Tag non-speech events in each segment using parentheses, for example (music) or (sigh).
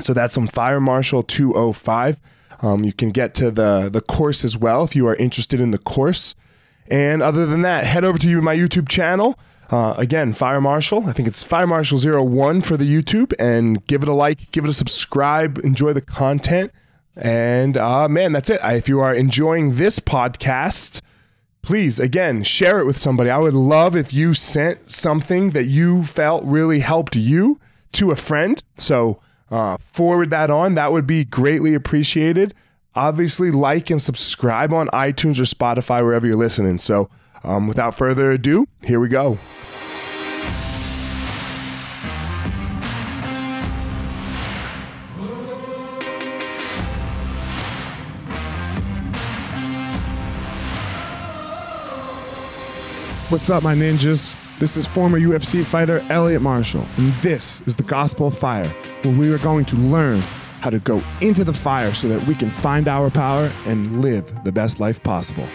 So that's on Fire Marshal 205. Um, you can get to the, the course as well if you are interested in the course. And other than that, head over to my YouTube channel. Uh, again, Fire Marshal. I think it's Fire Marshal 01 for the YouTube. And give it a like, give it a subscribe, enjoy the content. And uh, man, that's it. I, if you are enjoying this podcast, please, again, share it with somebody. I would love if you sent something that you felt really helped you to a friend. So, uh, forward that on. That would be greatly appreciated. Obviously, like and subscribe on iTunes or Spotify, wherever you're listening. So, um, without further ado, here we go. What's up, my ninjas? This is former UFC fighter Elliot Marshall, and this is the Gospel of Fire, where we are going to learn how to go into the fire so that we can find our power and live the best life possible.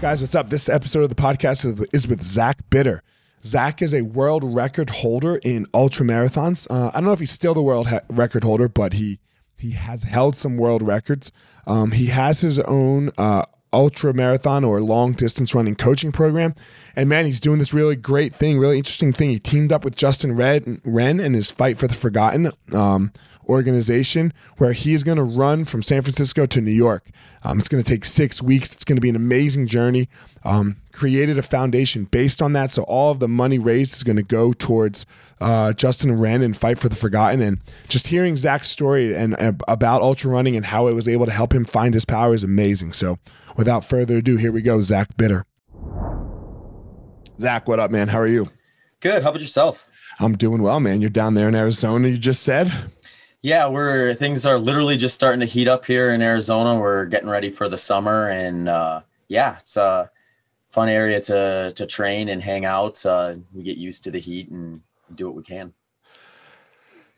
Guys, what's up? This episode of the podcast is with Zach Bitter. Zach is a world record holder in ultra marathons. Uh, I don't know if he's still the world record holder, but he he has held some world records. Um, he has his own uh, ultra marathon or long distance running coaching program. And man, he's doing this really great thing, really interesting thing. He teamed up with Justin Red, Wren in his Fight for the Forgotten um, organization, where he's going to run from San Francisco to New York. Um, it's going to take six weeks. It's going to be an amazing journey. Um, created a foundation based on that. So all of the money raised is going to go towards uh, Justin Wren and Fight for the Forgotten. And just hearing Zach's story and, and about ultra running and how it was able to help him find his power is amazing. So without further ado, here we go. Zach Bitter. Zach, what up, man? How are you? Good. How about yourself? I'm doing well, man. You're down there in Arizona, you just said? Yeah, we're things are literally just starting to heat up here in Arizona. We're getting ready for the summer and uh, yeah, it's a fun area to to train and hang out. Uh, we get used to the heat and do what we can.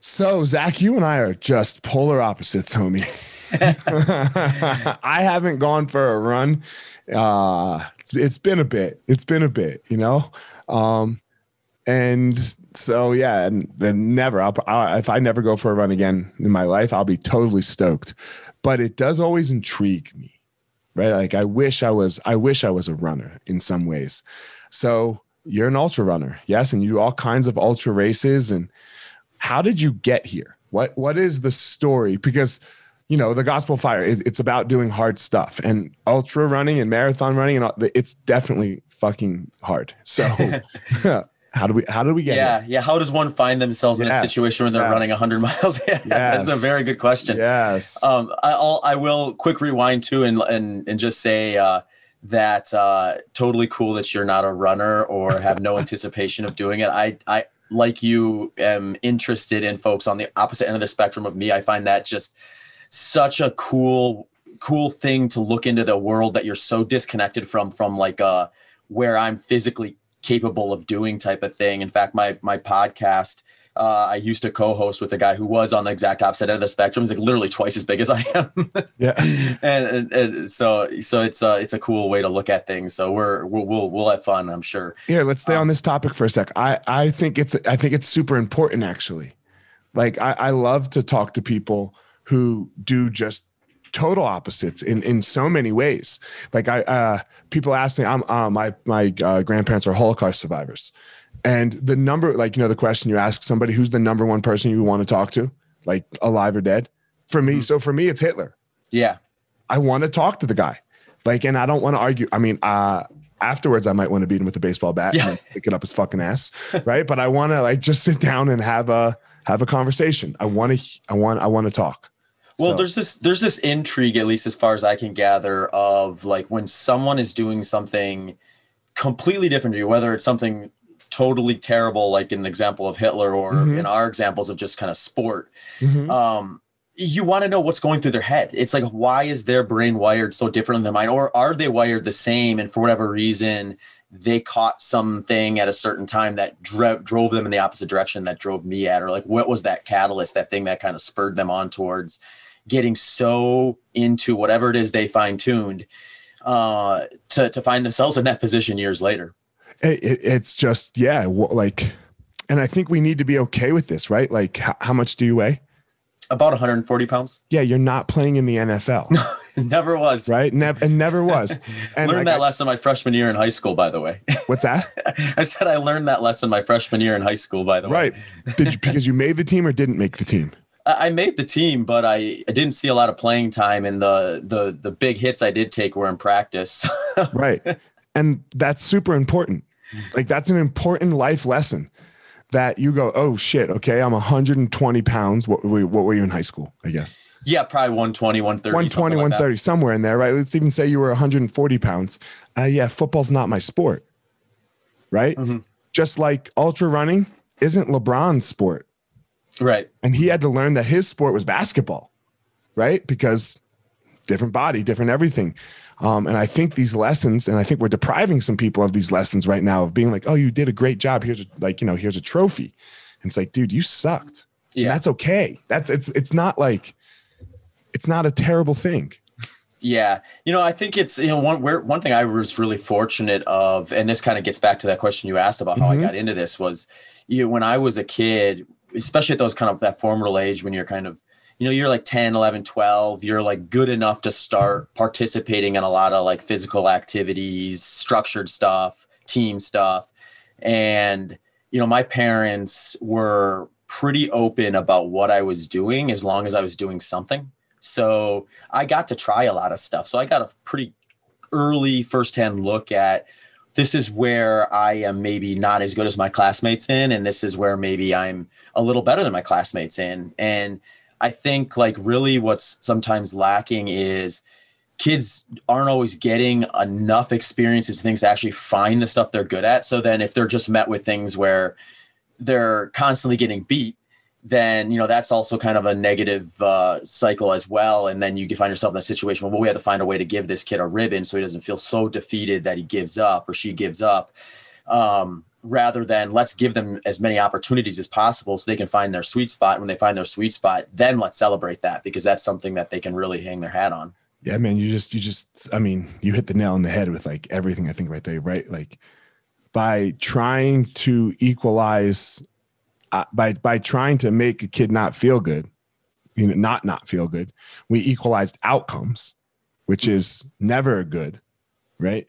So, Zach, you and I are just polar opposites, homie. (laughs) I haven't gone for a run. Uh, it's, it's been a bit. It's been a bit, you know. Um, and so yeah, and then never. I'll, I'll, if I never go for a run again in my life, I'll be totally stoked. But it does always intrigue me, right? Like I wish I was. I wish I was a runner in some ways. So you're an ultra runner, yes, and you do all kinds of ultra races. And how did you get here? What What is the story? Because you know the gospel fire it, it's about doing hard stuff and ultra running and marathon running and all, it's definitely fucking hard so (laughs) (laughs) how do we how do we get yeah here? yeah how does one find themselves yes, in a situation where they're yes. running 100 (laughs) miles? Yeah, yes. that's a very good question. Yes. Um i'll i will quick rewind too and and, and just say uh that uh totally cool that you're not a runner or have no (laughs) anticipation of doing it. I i like you am interested in folks on the opposite end of the spectrum of me. I find that just such a cool cool thing to look into the world that you're so disconnected from from like uh where I'm physically capable of doing type of thing. In fact, my my podcast uh, I used to co-host with a guy who was on the exact opposite end of the spectrum. He's like literally twice as big as I am. yeah, (laughs) and, and, and, so so it's a it's a cool way to look at things. So we're we'll we'll, we'll have fun. I'm sure. Here, let's stay um, on this topic for a sec. I I think it's I think it's super important actually. Like I, I love to talk to people who do just total opposites in in so many ways. Like I uh people ask me I'm uh, my my uh, grandparents are Holocaust survivors. And the number like you know the question you ask somebody who's the number one person you want to talk to, like alive or dead? For me, mm-hmm. so for me it's Hitler. Yeah. I want to talk to the guy. Like and I don't want to argue. I mean, uh afterwards I might want to beat him with a baseball bat yeah. and stick it up his fucking ass, (laughs) right? but I want to like just sit down and have a have a conversation. I want to I want I want to talk. Well, So- there's this there's this intrigue, at least as far as I can gather, of like when someone is doing something completely different to you, whether it's something totally terrible, like in the example of Hitler, or Mhm. in our examples of just kind of sport. Mhm. Um, you want to know what's going through their head. It's like, why is their brain wired so different than mine, or are they wired the same? And for whatever reason, they caught something at a certain time that dro- drove them in the opposite direction that drove me at, or like, what was that catalyst, that thing that kind of spurred them on towards getting so into whatever it is they fine tuned uh, to to find themselves in that position years later. it, it- it's just yeah like and i think we need to be okay with this right like how, how much do you weigh About 140 pounds. yeah you're not playing in the nfl (laughs) Never was. right never and never was (laughs) and learned like, that I- lesson my freshman year in high school, by the way. what's that (laughs) I said I learned that lesson my freshman year in high school, by the way. right did you because you made the team or didn't make the team I made the team, but I, I didn't see a lot of playing time, and the the the big hits I did take were in practice. (laughs) right and that's super important like that's an important life lesson that you go oh shit okay i'm 120 pounds what, were- what were you in high school i guess yeah, probably 120, 130. 120 something like that. 130 somewhere in there right let's even say you were 140 pounds uh, yeah football's not my sport right Mhm. just like ultra running isn't lebron's sport Right. and he had to learn that his sport was basketball right? Because different body different everything. Um, and i think these lessons and i think we're depriving some people of these lessons right now of being like oh you did a great job. Here's a like you know here's a trophy. And it's like dude you sucked. And Yeah. that's okay. That's it's it's not like it's not a terrible thing. Yeah, you know, I think it's you know one where one thing I was really fortunate of, and this kind of gets back to that question you asked about how Mhm. I got into this was, you know, when I was a kid, especially at those kind of that formative age when you're kind of, you know, you're like 10, 11, 12, you're like good enough to start participating in a lot of like physical activities, structured stuff, team stuff, and you know, my parents were pretty open about what I was doing as long as I was doing something. So I got to try a lot of stuff. So I got a pretty early firsthand look at this is where I am maybe not as good as my classmates in, and this is where maybe I'm a little better than my classmates in. And I think like really what's sometimes lacking is kids aren't always getting enough experiences and things to actually find the stuff they're good at. So then if they're just met with things where they're constantly getting beat, then you know that's also kind of a negative uh, cycle as well. And then you find yourself in a situation where well, we have to find a way to give this kid a ribbon so he doesn't feel so defeated that he gives up or she gives up. Um, rather than let's give them as many opportunities as possible so they can find their sweet spot. When they find their sweet spot, then let's celebrate that because that's something that they can really hang their hat on. Yeah, man, you just you just I mean, you hit the nail on the head with like everything I think right there, right? Like by trying to equalize uh, by by trying to make a kid not feel good, you know, not not feel good, we equalized outcomes, which is never good, right?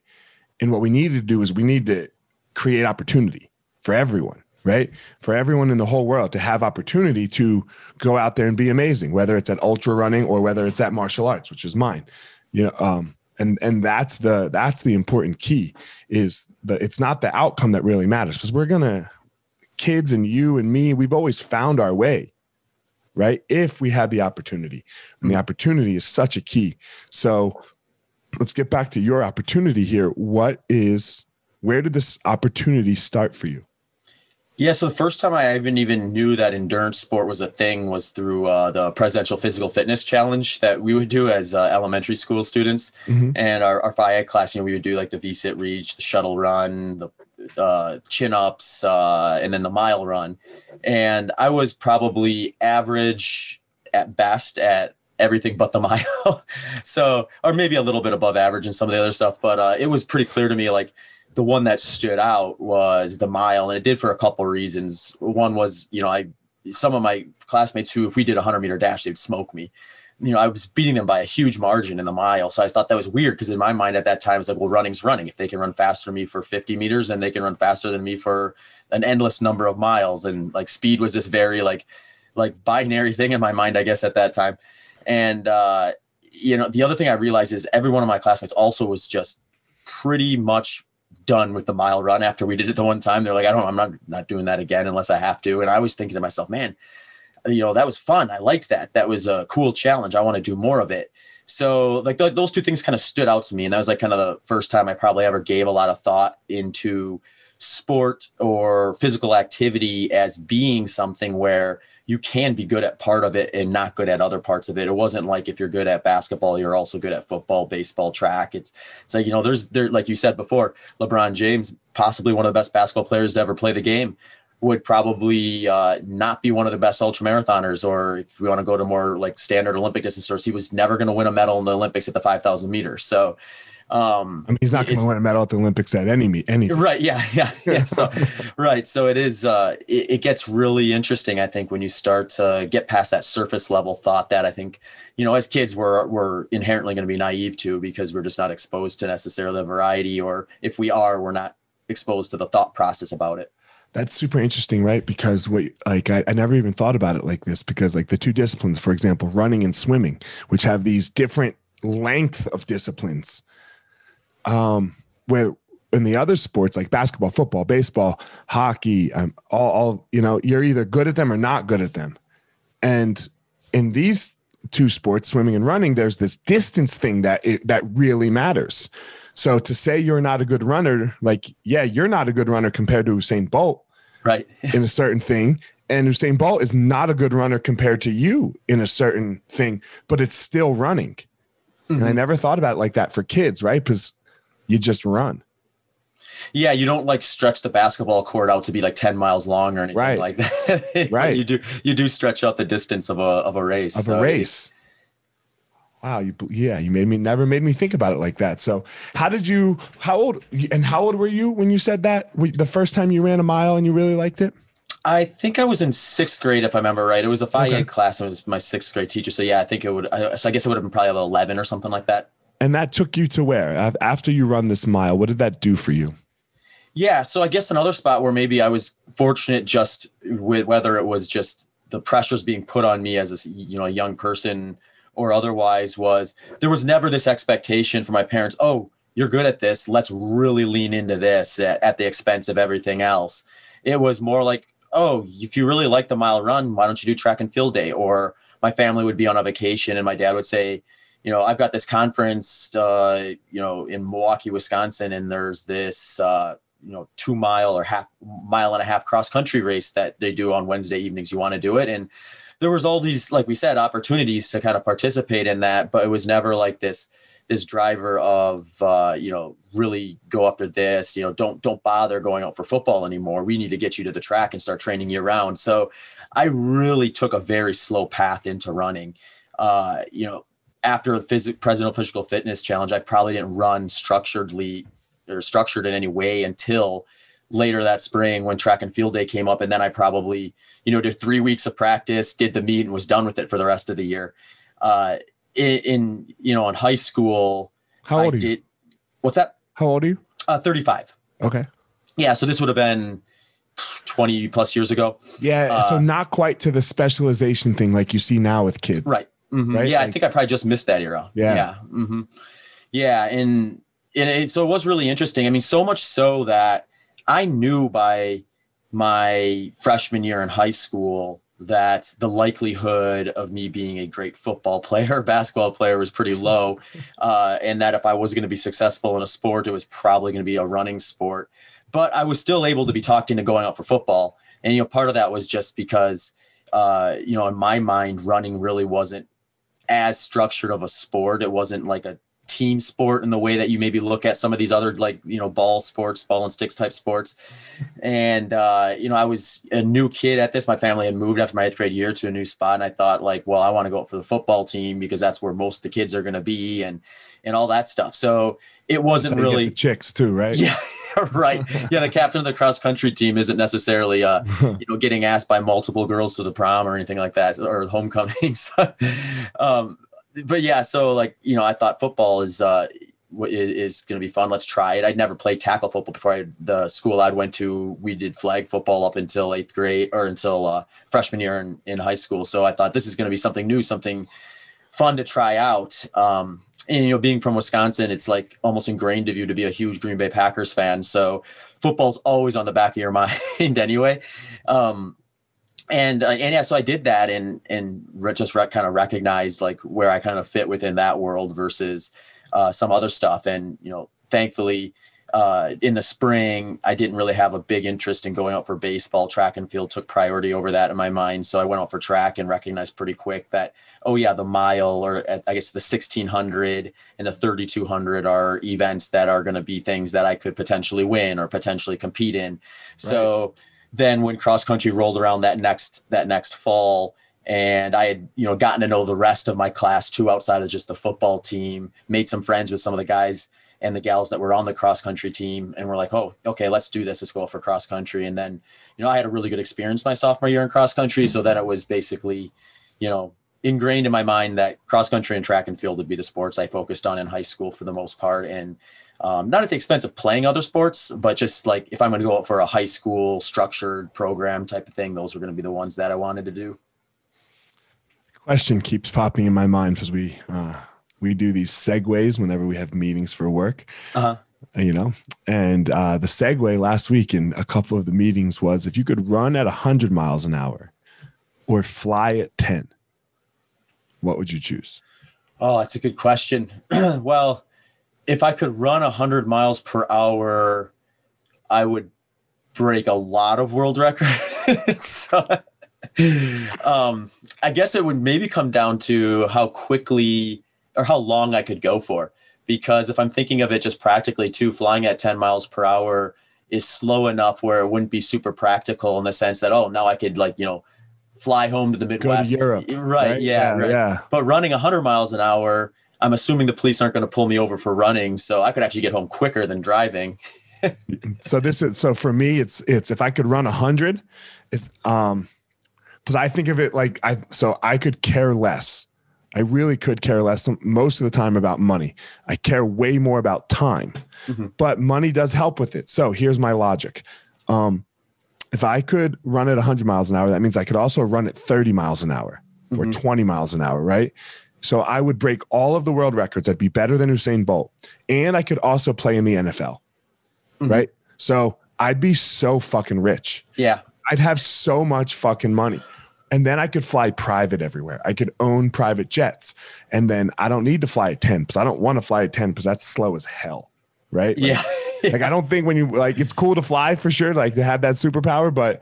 And what we need to do is we need to create opportunity for everyone, right? For everyone in the whole world to have opportunity to go out there and be amazing, whether it's at ultra running or whether it's at martial arts, which is mine. You know, um, and and that's the that's the important key is the it's not the outcome that really matters because we're gonna kids and you and me, we've always found our way, right? If we had the opportunity. And the opportunity is such a key. So let's get back to your opportunity here. What is where did this opportunity start for you? Yeah, so the first time I even even knew that endurance sport was a thing was through uh, the Presidential Physical Fitness Challenge that we would do as uh, elementary school students. Mhm. And our, our FIAC class, you know, we would do like the V-sit reach, the shuttle run, the uh, chin ups, uh, and then the mile run. And I was probably average at best at everything but the (laughs) mile. so, or maybe a little bit above average in some of the other stuff. But uh, it was pretty clear to me like the one that stood out was the mile. And it did for a couple of reasons. One was, you know, I, some of my classmates who, if we did a 100 meter dash, they'd smoke me you know, I was beating them by a huge margin in the mile. So I thought that was weird because in my mind at that time, it's like, well, running's running. If they can run faster than me for 50 meters, then they can run faster than me for an endless number of miles. And like speed was this very like, like binary thing in my mind, I guess at that time. And, uh, you know, the other thing I realized is every one of my classmates also was just pretty much done with the mile run after we did it the one time. They're like, I don't, I'm not, not doing that again unless I have to. And I was thinking to myself, man, you know that was fun. I liked that. That was a cool challenge. I want to do more of it. So like th- those two things kind of stood out to me and that was like kind of the first time i probably ever gave a lot of thought into sport or physical activity as being something where you can be good at part of it and not good at other parts of it. It wasn't like if you're good at basketball, you're also good at football, baseball, track. It's it's like, you know, there's there like you said before, LeBron James, possibly one of the best basketball players to ever play the game, would probably uh, not be one of the best ultra marathoners. Or if we want to go to more like standard Olympic distance stars, he was never going to win a medal in the Olympics at the 5,000 meters. So um, I mean, he's not going to win a medal at the Olympics at any meet, any. Right. Yeah. (laughs) Yeah. Yeah. So, (laughs) right. So it is. Uh, it, it, gets really interesting. I think when you start to get past that surface level thought that I think, you know, as kids we're we're inherently going to be naive to because we're just not exposed to necessarily the variety, or if we are, we're not exposed to the thought process about it. That's super interesting, right? Because what like I, I never even thought about it like this because like the two disciplines, for example, running and swimming, which have these different length of disciplines um, where in the other sports like basketball, football, baseball, hockey, um, all, all you know, you're either good at them or not good at them. And in these two sports, swimming and running, there's this distance thing that it, that really matters. So to say you're not a good runner, like yeah, you're not a good runner compared to Usain Bolt, right? (laughs) in a certain thing, and Usain Bolt is not a good runner compared to you in a certain thing, but it's still running. Mm-hmm. And I mm-hmm. never thought about it like that for kids, right? Because you just run. Yeah, you don't like stretch the basketball court out to be like 10 miles long or anything right. like that. (laughs) right. You do you do stretch out the distance of a of a race. Of so a race. Wow, you yeah, you made me never made me think about it like that. So, how did you how old and how old were you when you said that? The first time you ran a mile and you really liked it? I think I was in sixth grade, if I remember right. It was a five okay. class. It was my sixth grade teacher. So yeah, I think it would. I, so I guess it would have been probably about eleven or something like that. And that took you to where? After you run this mile, what did that do for you? Yeah, so I guess another spot where maybe I was fortunate just with whether it was just the pressures being put on me as a you know a young person or otherwise was there was never this expectation for my parents, oh, you're good at this, let's really lean into this at, at the expense of everything else. It was more like, oh, if you really like the mile run, why don't you do track and field day? Or my family would be on a vacation and my dad would say, you know, I've got this conference, uh, you know, in Milwaukee, Wisconsin, and there's this, uh, you know, two mile or half mile and a half cross country race that they do on Wednesday evenings. You want to do it, and there was all these, like we said, opportunities to kind of participate in that, but it was never like this this driver of uh, you know really go after this you know don't don't bother going out for football anymore. We need to get you to the track and start training year round. So i really took a very slow path into running. Uh, you know after the phys- presidential physical fitness challenge, I probably didn't run structuredly or structured in any way until later that spring when track and field day came up. And then I probably, you know, did three weeks of practice, did the meet and was done with it for the rest of the year. Uh, in, in you know, in high school, how old I are you? what's that? How old are you? Uh, 35. Okay. Yeah. So this would have been 20 plus years ago. Yeah. Uh, so not quite to the specialization thing like you see now with kids. Right. Mm-hmm. Right? Yeah, like, I think I probably just missed that era. Yeah. Yeah. Mm-hmm. Yeah. And, and it, so it was really interesting. I mean, so much so that I knew by my freshman year in high school that the likelihood of me being a great football (laughs) player, basketball player was pretty low. (laughs) Uh, and that if I was going to be successful in a sport, it was probably going to be a running sport. But I was still able to be talked into going out for football. And, you know, part of that was just because, uh, you know, in my mind, running really wasn't as structured of a sport. It wasn't like a team sport in the way that you maybe look at some of these other like you know ball sports ball and sticks type sports and uh, you know i was a new kid at this my family had moved after my eighth grade year to a new spot and i thought like well i want to go for the football team because that's where most of the kids are going to be and and all that stuff so it wasn't really chicks too right (laughs) yeah right. Yeah, the captain of the cross country team isn't necessarily, uh, (laughs) you know, getting asked by multiple girls to the prom or anything like that, or homecomings. (laughs) um, but yeah, so like you know, I thought football is uh, is, going to be fun. Let's try it. I'd never played tackle football before. I, the school I went to, we did flag football up until eighth grade or until uh, freshman year in, in high school. So I thought this is going to be something new, something fun to try out. Um, and you know, being from Wisconsin, it's like almost ingrained of you to be a huge Green Bay Packers fan. So football's always on the back of your (laughs) mind anyway. Um, and uh, and yeah, so I did that and and re- just re- kind of recognized like where I kind of fit within that world versus uh, some other stuff. And you know, thankfully, uh, in the spring, I didn't really have a big interest in going out for baseball. Track and field took priority over that in my mind. So I went out for track and recognized pretty quick that, oh, yeah, the mile or I guess the 1600 and the 3200 are events that are going to be things that I could potentially win or potentially compete in. So right. Then when cross country rolled around that next, that next fall, and I had, you know, gotten to know the rest of my class too outside of just the football team, made some friends with some of the guys and the gals that were on the cross country team and we're like oh okay let's do this. Let's go for cross country. And then you know i had a really good experience my sophomore year in cross country. So then it was basically you know ingrained in my mind that cross country and track and field would be the sports i focused on in high school for the most part and um, not at the expense of playing other sports but just like if i'm going to go out for a high school structured program type of thing those were going to be the ones that i wanted to do question keeps popping in my mind because we uh, we do these segues whenever we have meetings for work. Uh-huh. You know, and uh, the segue last week in a couple of the meetings was if you could run at 100 miles an hour or fly at 10, what would you choose? Oh, that's a good question. (clears throat) well, if I could run 100 miles per hour, I would break a lot of world (laughs) records. (laughs) so, um, I guess it would maybe come down to how quickly or how long I could go for. Because if I'm thinking of it just practically too, flying at 10 miles per hour is slow enough where it wouldn't be super practical in the sense that, oh, now I could like, you know, fly home to the Midwest. To Europe, right, right. Yeah, yeah, right. yeah. But running 100 miles an hour, I'm assuming the police aren't going to pull me over for running. So I could actually get home quicker than driving. (laughs) so this is so for me it's it's if I could run 100 if um because I think of it like I so I could care less I really could care less most of the time about money. I care way more about time, mm-hmm. but money does help with it. So here's my logic. Um, if I could run at 100 miles an hour, that means I could also run at 30 miles an hour or mm-hmm. 20 miles an hour, right? So I would break all of the world records. I'd be better than Usain Bolt. And I could also play in the NFL, mm-hmm. right? So I'd be so fucking rich. Yeah. I'd have so much fucking money. And then I could fly private everywhere. I could own private jets. And then I don't need to fly at 10 because I don't want to fly at 10 because that's slow as hell. Right. Like, yeah. (laughs) like I don't think when you like it's cool to fly for sure, like to have that superpower, but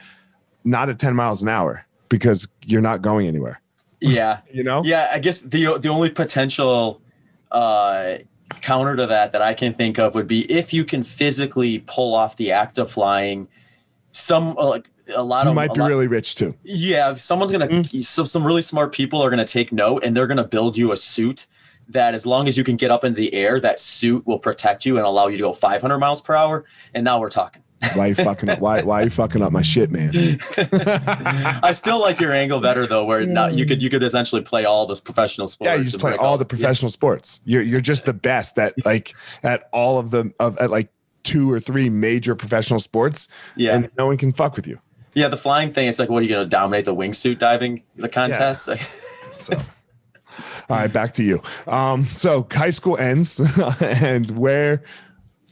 not at 10 miles an hour because you're not going anywhere. (laughs) Yeah. (laughs) you know? Yeah. I guess the the only potential uh counter to that that I can think of would be if you can physically pull off the act of flying some like a lot you of might be lot, really rich too. Yeah, someone's gonna mm. so some really smart people are gonna take note and they're gonna build you a suit that as long as you can get up into the air, that suit will protect you and allow you to go 500 miles per hour. And now we're talking. why are you fucking up? Why why are you fucking up my shit, man? (laughs) I still like your angle better though, where not you could you could essentially play all those professional sports. Yeah, you just play all the professional yeah. sports. You're you're just the best at like at all of the of at like two or three major professional sports. Yeah, and no one can fuck with you. Yeah, the flying thing. It's like, what are you going to dominate the wingsuit diving the contest? Yeah. so, (laughs) all right, back to you. Um, so high school ends, (laughs) and where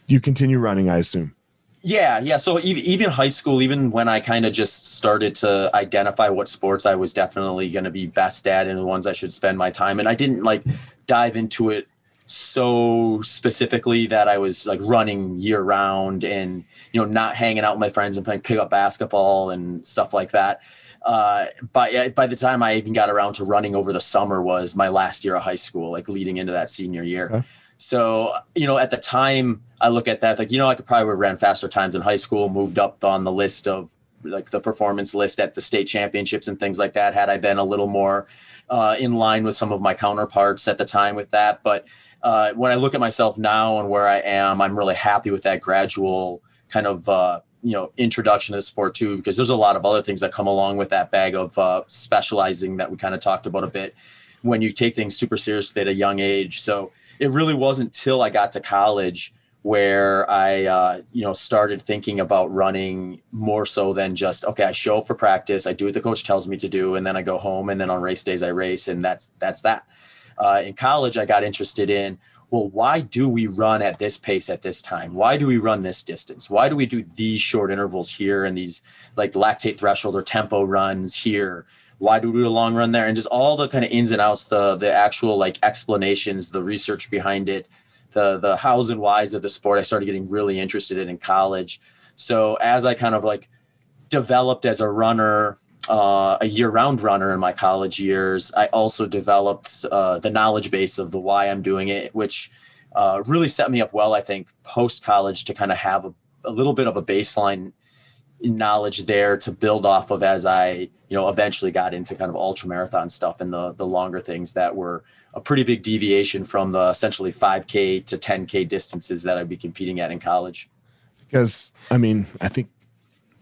you continue running, I assume. Yeah, yeah. So even high school, even when I kind of just started to identify what sports I was definitely going to be best at and the ones I should spend my time, and I didn't like dive into it so specifically that I was like running year round and you know not hanging out with my friends and playing pickup basketball and stuff like that. Uh, by by the time I even got around to running over the summer was my last year of high school, like leading into that senior year. Okay. So you know at the time I look at that like you know I could probably have ran faster times in high school, moved up on the list of like the performance list at the state championships and things like that had I been a little more uh, in line with some of my counterparts at the time with that, but uh, when I look at myself now and where I am, I'm really happy with that gradual kind of uh, you know introduction to the sport too, because there's a lot of other things that come along with that bag of uh, specializing that we kind of talked about a bit when you take things super seriously at a young age. So it really wasn't till I got to college where I, uh, you know, started thinking about running more so than just okay. I show up for practice, I do what the coach tells me to do, and then I go home, and then on race days I race, and that's that's that uh, in college I got interested in well, why do we run at this pace at this time? Why do we run this distance? Why do we do these short intervals here and these like lactate threshold or tempo runs here? Why do we do a long run there? And just all the kind of ins and outs, the the actual like explanations, the research behind it, the the hows and whys of the sport. I started getting really interested in in college. So as I kind of like developed as a runner, uh, a year-round runner in my college years, I also developed uh, the knowledge base of the why I'm doing it, which uh, really set me up well, I think, post college to kind of have a, a, little bit of a baseline knowledge there to build off of as I, you know, eventually got into kind of ultra marathon stuff and the the longer things that were a pretty big deviation from the essentially 5K to 10K distances that I'd be competing at in college. Because I mean, I think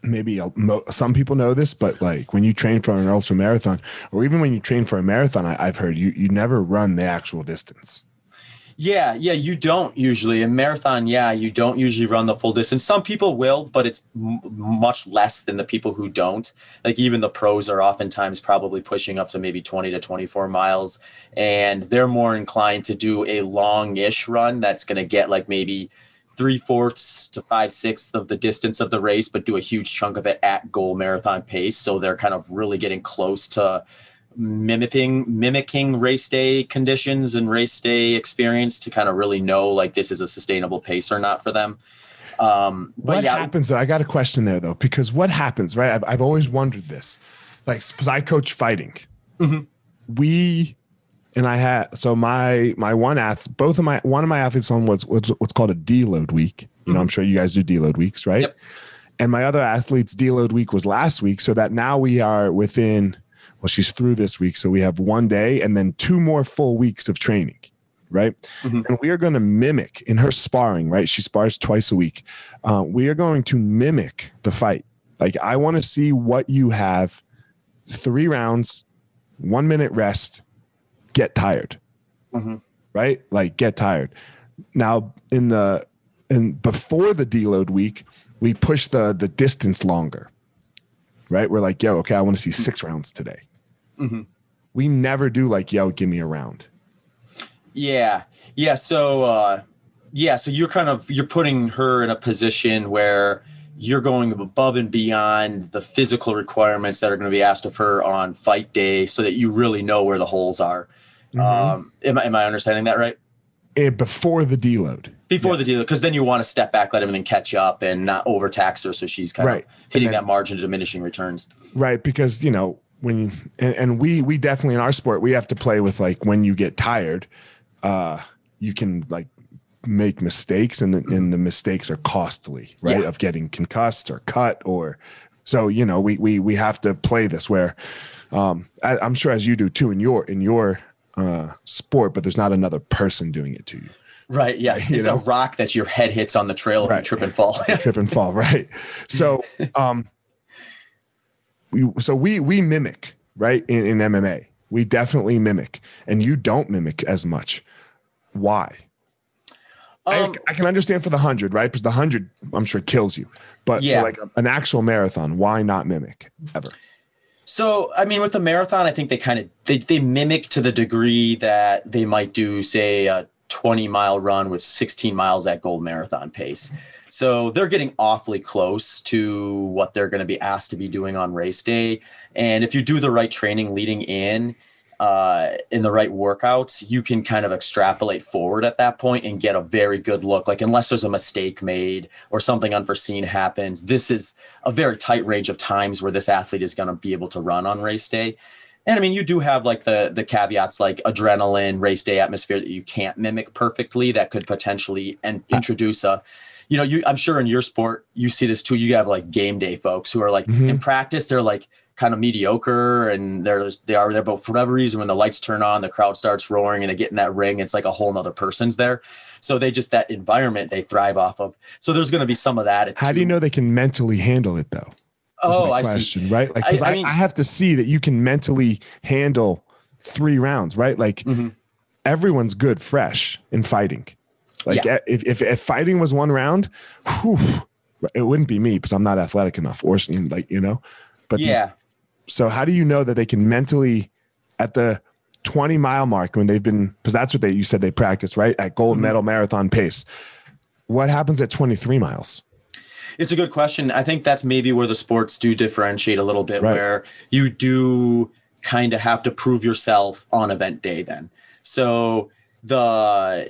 maybe some people know this, but like when you train for an ultra marathon, or even when you train for a marathon, I, have heard you you never run the actual distance. Yeah, yeah, you don't usually in marathon. Yeah, you don't usually run the full distance. Some people will, but it's m- much less than the people who don't. Like even the pros are oftentimes probably pushing up to maybe 20 to 24 miles, and they're more inclined to do a long-ish run that's going to get like maybe three fourths to five sixths of the distance of the race, but do a huge chunk of it at goal marathon pace. So they're kind of really getting close to mimicking mimicking race day conditions and race day experience to kind of really know like this is a sustainable pace or not for them. Um, but what yeah, happens? Though, I got a question there though, because what happens, right? I've, I've always wondered this, like, because I coach fighting. Mm-hmm. We and I had so my my one ath both of my one of my athletes on was what's what's called a deload week. You mm-hmm. know, I'm sure you guys do deload weeks, right? Yep. And my other athlete's deload week was last week, so that now we are within. Well, she's through this week, so we have one day and then two more full weeks of training, right? Mm-hmm. And we are going to mimic in her sparring, right? She spars twice a week. Uh, we are going to mimic the fight. Like I want to see what you have. Three rounds, one minute rest, get tired, mm-hmm. right? Like get tired. Now in the and before the deload week, we push the the distance longer, right? We're like, yo, okay, I want to see six rounds today. Mm-hmm. We never do like, yo, give me a round. Yeah, yeah. So, uh, yeah. So you're kind of you're putting her in a position where you're going above and beyond the physical requirements that are going to be asked of her on fight day, so that you really know where the holes are. Mm-hmm. Um, am, am I understanding that right? And eh, before the deload. Before the deload, because then you want to step back, let everything catch up, and not overtax her, so she's kind right. of hitting then, that margin of diminishing returns. Right, because you know when you, and, and we we definitely in our sport we have to play with like when you get tired, uh, you can like make mistakes, and the, and the mistakes are costly, right? Yeah. Of getting concussed or cut or so you know we we we have to play this where um, I, I'm sure as you do too in your in your uh, sport, but there's not another person doing it to you. Right. Yeah. You it's know? a rock that your head hits on the trail right. if you trip and fall. (laughs) trip and fall. Right. So, (laughs) um, we, so we, we mimic, right. In, in MMA, we definitely mimic and you don't mimic as much. Why? Um, I, I, can understand for the hundred, right? Because the hundred, I'm sure kills you, but yeah. for like an actual marathon, why not mimic ever? So, I mean, with the marathon, I think they kind of they, they mimic to the degree that they might do, say, a 20 mile run with 16 miles at goal marathon pace. So they're getting awfully close to what they're going to be asked to be doing on race day. And if you do the right training leading in, uh, in the right workouts, you can kind of extrapolate forward at that point and get a very good look. Like, unless there's a mistake made or something unforeseen happens, this is a very tight range of times where this athlete is going to be able to run on race day. And I mean, you do have like the the caveats like adrenaline, race day atmosphere that you can't mimic perfectly. That could potentially and introduce a you know, you I'm sure in your sport you see this too. You have like game day folks who are like mm-hmm. in practice, they're like kind of mediocre and there's they are there but for whatever reason when the lights turn on the crowd starts roaring and they get in that ring it's like a whole nother person's there. So they just that environment they thrive off of. So there's going to be some of that how do you know they can mentally handle it though? Oh i question, see right? Like because I, I, mean, I, have to see that you can mentally handle three rounds right? Like mm-hmm. everyone's good fresh in fighting. Like yeah. if, if, if fighting was one round whew, it wouldn't be me because i'm not athletic enough or like you know? But yeah. these, so how do you know that they can mentally at the 20 mile mark when they've been because that's what they you said they practice right? At gold mm-hmm. medal marathon pace. What happens at 23 miles? It's a good question. I think that's maybe where the sports do differentiate a little bit right. where you do kind of have to prove yourself on event day then. So the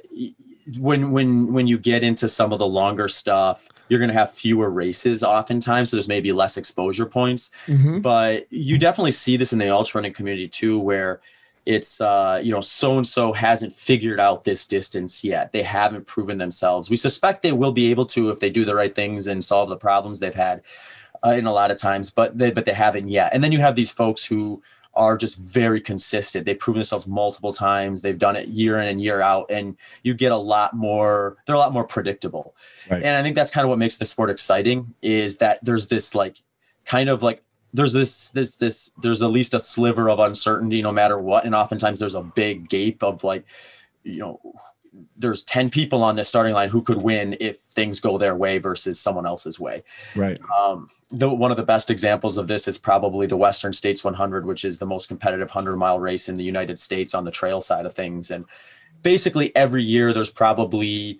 when when when you get into some of the longer stuff you're going to have fewer races oftentimes so there's maybe less exposure points. Mm-hmm. but you definitely see this in the ultra running community too where it's uh, you know so and so hasn't figured out this distance yet. They haven't proven themselves. We suspect they will be able to if they do the right things and solve the problems they've had uh, in a lot of times but they but they haven't yet. And then you have these folks who are just very consistent. They've proven themselves multiple times. They've done it year in and year out, and you get a lot more. They're a lot more predictable, right. and I think that's kind of what makes the sport exciting. Is that there's this like kind of like there's this this this there's at least a sliver of uncertainty no matter what, and oftentimes there's a big gape of like you know there's 10 people on this starting line who could win if things go their way versus someone else's way. Right. Um, the, one of the best examples of this is probably the Western States 100, which is the most competitive 100 mile race in the United States on the trail side of things. And basically every year there's probably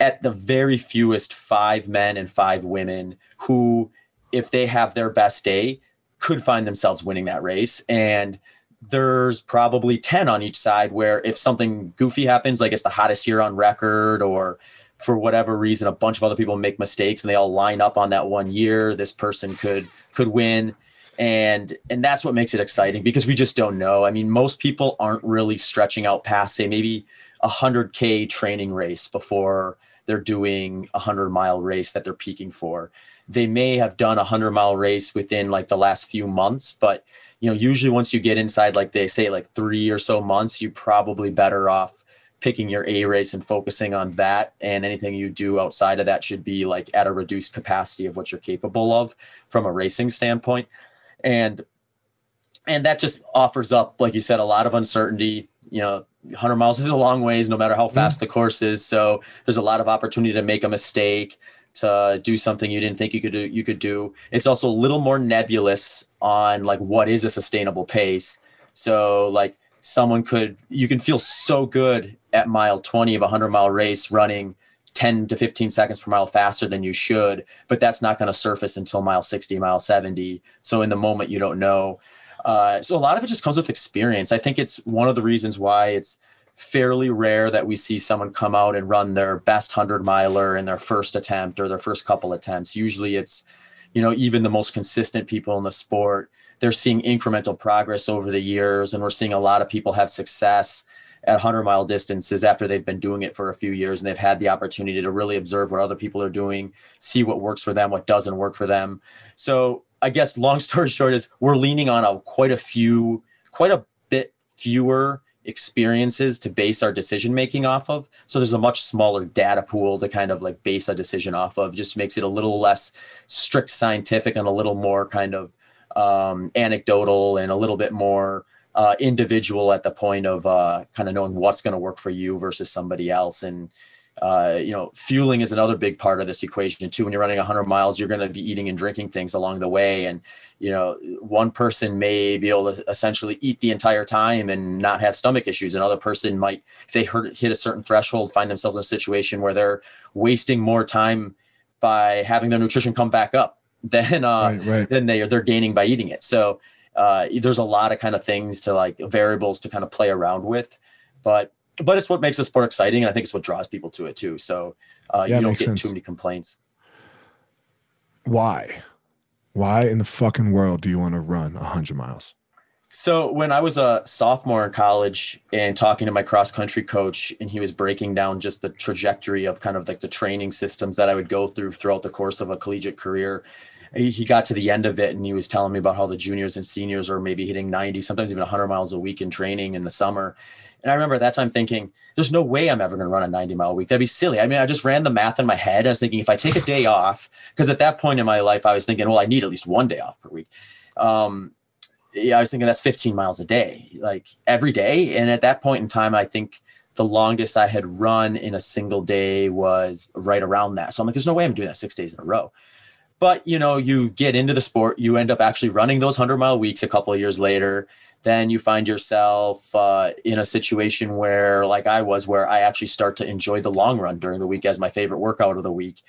at the very fewest five men and five women who, if they have their best day, could find themselves winning that race. And there's probably 10 on each side where if something goofy happens, like it's the hottest year on record, or for whatever reason, a bunch of other people make mistakes and they all line up on that one year, this person could could win. And and that's what makes it exciting because we just don't know. I mean, most people aren't really stretching out past, say, maybe a hundred K training race before they're doing a hundred mile race that they're peaking for. They may have done a hundred mile race within like the last few months, but you know, usually once you get inside, like they say, like three or so months, you probably better off picking your A race and focusing on that. And anything you do outside of that should be like at a reduced capacity of what you're capable of from a racing standpoint. And and that just offers up, like you said, a lot of uncertainty. You know, 100 miles is a long ways, no matter how fast mm. the course is. So there's a lot of opportunity to make a mistake to do something you didn't think you could do you could do it's also a little more nebulous on like what is a sustainable pace. So like someone could you can feel so good at mile 20 of a 100 mile race running 10 to 15 seconds per mile faster than you should but that's not going to surface until mile 60 mile 70 so in the moment you don't know. Uh, so a lot of it just comes with experience. I think it's one of the reasons why it's fairly rare that we see someone come out and run their best 100 miler in their first attempt or their first couple attempts. Usually it's, you know, even the most consistent people in the sport, they're seeing incremental progress over the years. And we're seeing a lot of people have success at 100 mile distances after they've been doing it for a few years and they've had the opportunity to really observe what other people are doing, see what works for them, what doesn't work for them. So I guess long story (laughs) short is we're leaning on a quite a few, quite a bit fewer experiences to base our decision making off of. So there's a much smaller data pool to kind of like base a decision off of. Just makes it a little less strict scientific and a little more kind of um, anecdotal and a little bit more uh, individual at the point of uh, kind of knowing what's going to work for you versus somebody else. And uh, you know, fueling is another big part of this equation too. When you're running 100 miles, you're going to be eating and drinking things along the way, and you know, one person may be able to essentially eat the entire time and not have stomach issues. Another person might, if they hurt, hit a certain threshold, find themselves in a situation where they're wasting more time by having their nutrition come back up (laughs) than uh, right, right. than they they're gaining by eating it. So uh, there's a lot of kind of things to like variables to kind of play around with, but but it's what makes the sport exciting, and I think it's what draws people to it too. So uh, yeah, you don't get sense. too many complaints. Why? Why in the fucking world do you want to run 100 miles? So when I was a sophomore in college and talking to my cross country coach, and he was breaking down just the trajectory of kind of like the training systems that I would go through throughout the course of a collegiate career, he got to the end of it and he was telling me about how the juniors and seniors are maybe hitting 90, sometimes even 100 miles a week in training in the summer. And I remember at that time thinking, there's no way I'm ever going to run a 90 mile week. That'd be silly. I mean, I just ran the math in my head. I was thinking if I take a day off, because at that point in my life, I was thinking, well, I need at least one day off per week. Um, yeah, I was thinking that's 15 miles a day, like every day. And at that point in time, I think the longest I had run in a single day was right around that. So I'm like, there's no way I'm doing that six days in a row. but you know you get into the sport you end up actually running those 100 mile weeks a couple of years later then you find yourself uh, in a situation where like i was where i actually start to enjoy the long run during the week as my favorite workout of the week.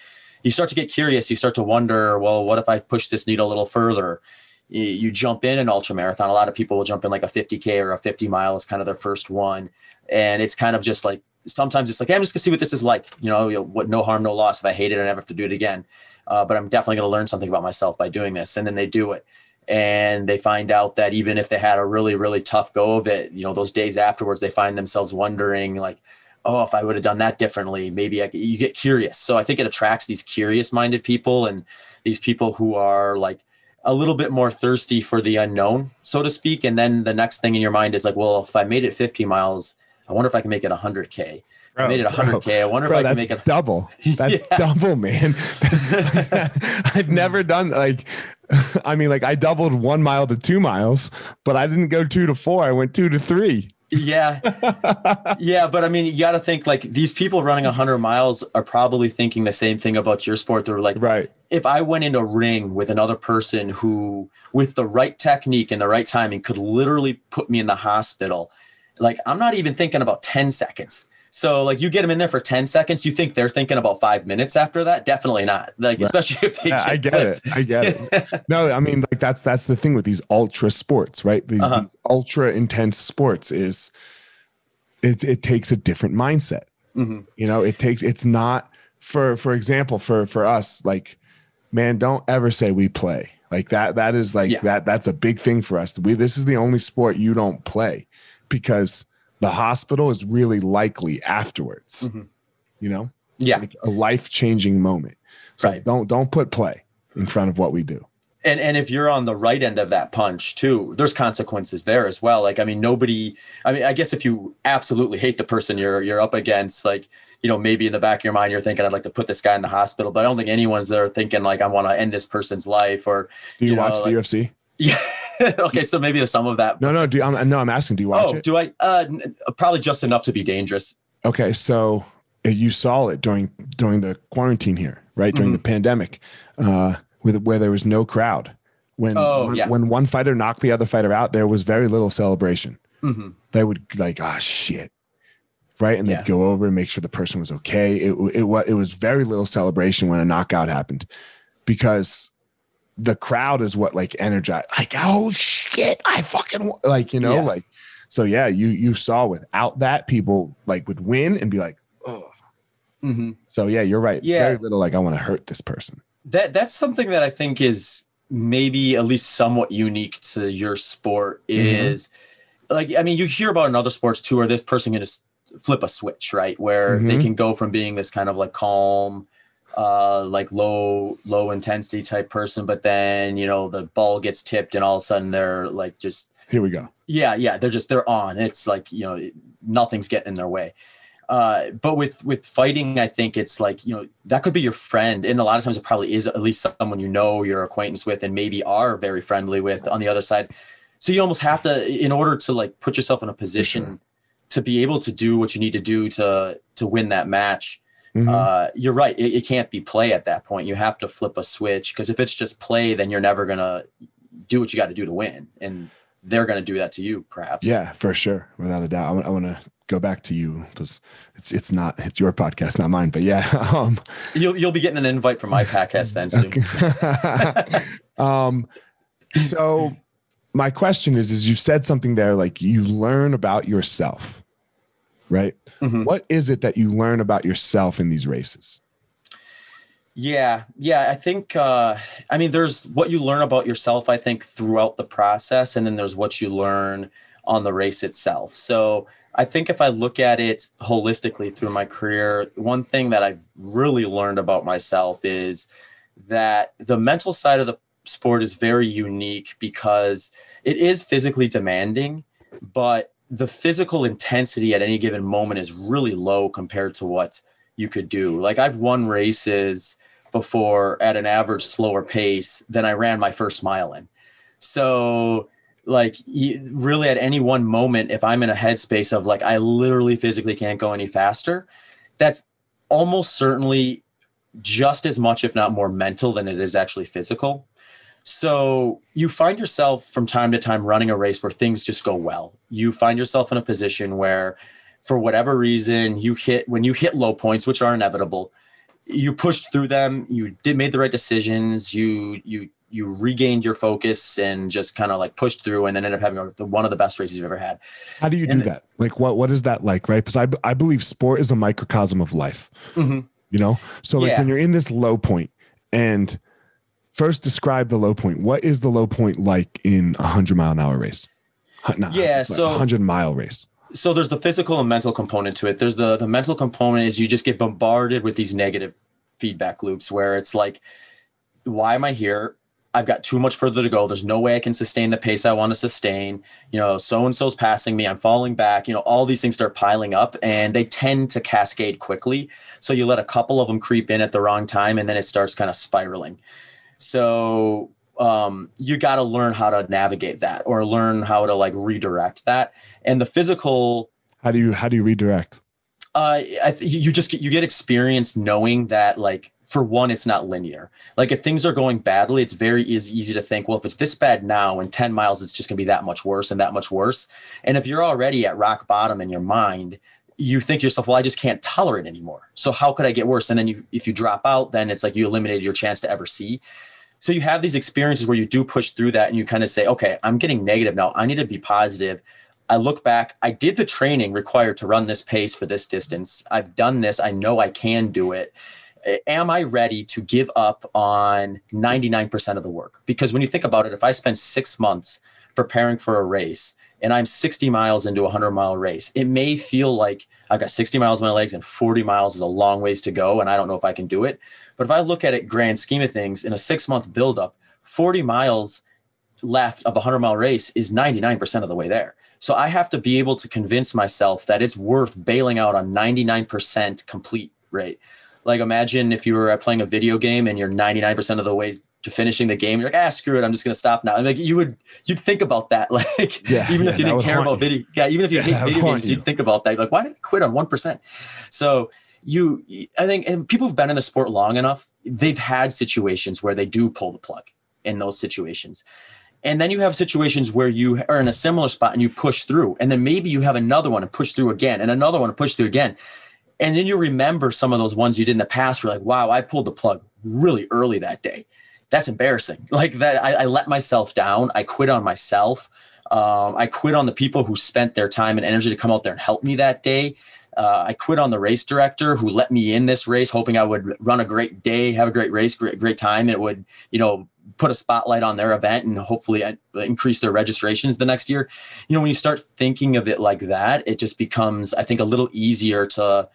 You start to get curious. You start to wonder well what if i push this needle a little further? You, jump in an ultra marathon. A lot of people will jump in like a 50k or a 50 mile is kind of their first one. And it's kind of just like sometimes it's like hey, i'm just gonna see what this is like. You know, what no harm no loss. If i hate it i never have to do it again. Uh, but I'm definitely going to learn something about myself by doing this. And then they do it. And they find out that even if they had a really, really tough go of it, you know, those days afterwards, they find themselves wondering, like, oh, if I would have done that differently, maybe I, you get curious. So I think it attracts these curious minded people and these people who are like a little bit more thirsty for the unknown, so to speak. And then the next thing in your mind is like, well, if I made it 50 miles, I wonder if I can make it 100K. Bro, I made it 100k. Bro, I wonder bro, if I can make it double. (laughs) That's yeah. double, man. (laughs) I've (laughs) never done like, (laughs) I mean, like I doubled one mile to two miles, but I didn't go two to four. I went two to three. Yeah, (laughs) yeah, but I mean, you got to think like these people running 100 miles are probably thinking the same thing about your sport. They're like, right. If I went in a ring with another person who, with the right technique and the right timing, could literally put me in the hospital, like I'm not even thinking about 10 seconds so like you get them in there for 10 seconds, you think they're thinking about five minutes after that? Definitely not. Like, right. especially if they yeah, I get it. I get it. (laughs) no, I mean, like that's that's the thing with these ultra sports, right? These, uh-huh. these ultra intense sports is it it takes a different mindset. Mm-hmm. You know, it takes it's not for for example, for for us, like, man, don't ever say we play. Like that, that is like yeah. that, that's a big thing for us. We this is the only sport you don't play because the hospital is really likely afterwards. Mm-hmm. You know? Yeah. Like a life-changing moment. So right. don't don't put play in front of what we do. And and if you're on the right end of that punch too, there's consequences there as well. Like I mean nobody I mean I guess if you absolutely hate the person you're you're up against like you know, maybe in the back of your mind, you're thinking, I'd like to put this guy in the hospital, but I don't think anyone's there thinking like, I want to end this person's life or, do you, you know, watch like, the UFC? Yeah. (laughs) okay, so maybe there's some of that. No, no, do I'm, no, I'm asking, do you watch oh, it? do I? Uh, probably just enough to be dangerous. Okay, so uh, you saw it during during the quarantine here, right? During mm-hmm. the pandemic, uh, with where there was no crowd. When oh, yeah. when one fighter knocked the other fighter out, there was very little celebration. Mm-hmm. They would like, ah, oh, shit, right? And they'd go over and make sure the person was okay. It it it was very little celebration when a knockout happened, because the crowd is what like energized like oh shit i fucking like you know yeah. like so yeah you you saw without that people like would win and be like oh mm-hmm. so yeah you're right it's yeah. very little like i want to hurt this person that that's something that i think is maybe at least somewhat unique to your sport mm-hmm. is mm-hmm. like i mean you hear about in other sports too where this person can just flip a switch right where mm-hmm. they can go from being this kind of like calm uh, like low low intensity type person, but then you know the ball gets tipped and all of a sudden they're like just here we go. Yeah, yeah, they're just they're on. It's like you know nothing's getting in their way. Uh, but with with fighting, I think it's like you know that could be your friend, and a lot of times it probably is at least someone you know your acquaintance with, and maybe are very friendly with on the other side. So you almost have to, in order to like put yourself in a position sure. to be able to do what you need to do to to win that match Mm-hmm. Uh, you're right. It, it, can't be play at that point. You have to flip a switch because if it's just play, then you're never gonna do what you got to do to win, and they're gonna do that to you, perhaps. Yeah, for sure, without a doubt. I, I want to go back to you because it's it's not it's your podcast, not mine. But yeah, (laughs) um, you'll you'll be getting an invite from my podcast then soon. (laughs) um, so my question is, is you said something there like you learn about yourself right? Mm-hmm. What is it that you learn about yourself in these races? Yeah, yeah, I think uh, I mean there's what you learn about yourself I think throughout the process and then there's what you learn on the race itself. So I think if I look at it holistically through my career, one thing that I've really learned about myself is that the mental side of the sport is very unique because it is physically demanding, but the physical intensity at any given moment is really low compared to what you could do. Like I've won races before at an average slower pace than I ran my first mile in. So like really at any one moment if I'm in a headspace of like I literally physically can't go any faster, that's almost certainly just as much, if not more, mental than it is actually physical. So you find yourself from time to time running a race where things just go well. You find yourself in a position where, for whatever reason, you hit when you hit low points, which are inevitable. You pushed through them. You did made the right decisions. You you you regained your focus and just kind of like pushed through and then ended up having the, one of the best races you've ever had. How do you do that? Like what what is that like, right? Because I I believe sport is a microcosm of life. Mm-hmm. You know? So like yeah. when you're in this low point and first describe the low point. What is the low point like in a 100 mile an hour race? Not yeah, so 100 mile race. So there's the physical and mental component to it. There's the the mental component is you just get bombarded with these negative feedback loops where it's like why am I here? I've got too much further to go. There's no way I can sustain the pace I want to sustain. You know, so and so's passing me. I'm falling back. You know, all these things start piling up and they tend to cascade quickly. So you let a couple of them creep in at the wrong time and then it starts kind of spiraling. So um, you got to learn how to navigate that or learn how to like redirect that. And the physical. How do you how do you redirect? Uh, I th- you just get you get experience knowing that like for one, it's not linear. Like if things are going badly, it's very easy, easy to think, well, if it's this bad now, in 10 miles, it's just going to be that much worse and that much worse. And if you're already at rock bottom in your mind, you think to yourself, well, I just can't tolerate anymore. So how could I get worse? And then you, if you drop out, then it's like you eliminated your chance to ever see. So you have these experiences where you do push through that and you kind of say, okay, I'm getting negative now. I need to be positive. I look back, I did the training required to run this pace for this distance. I've done this. I know I can do it am I ready to give up on 99% of the work? Because when you think about it, if I spend six months preparing for a race and I'm 60 miles into a 100 mile race, it may feel like I've got 60 miles in my legs and 40 miles is a long ways to go, and I don't know if I can do it. But if I look at it grand scheme of things in a six month buildup, 40 miles left of a 100 mile race is 99% of the way there. So I have to be able to convince myself that it's worth bailing out on 99% complete rate. Like imagine if you were playing a video game and you're 99% of the way to finishing the game, you're like, ah, screw it, I'm just gonna stop now. And like you would you'd think about that. (laughs) Like yeah, even yeah, if you didn't care about you. video, yeah, even if you yeah, hate video games, you. would think about that. You're like, why did I quit on one percent? So you I think and people who've been in the sport long enough, they've had situations where they do pull the plug in those situations. And then you have situations where you are in a similar spot and you push through. And then maybe you have another one and push through again and another one and push through again and then you remember some of those ones you did in the past. Where like, wow, I pulled the plug really early that day. That's embarrassing. (laughs) Like that, I, I let myself down. I quit on myself. Um, I quit on the people who spent their time and energy to come out there and help me that day. Uh, I quit on the race director who let me in this race, hoping I would run a great day, have a great race, great great time. It would, you know, put a spotlight on their event and hopefully uh, increase their registrations the next year. You know, when you start thinking of it like that, it just becomes, I think, a little easier to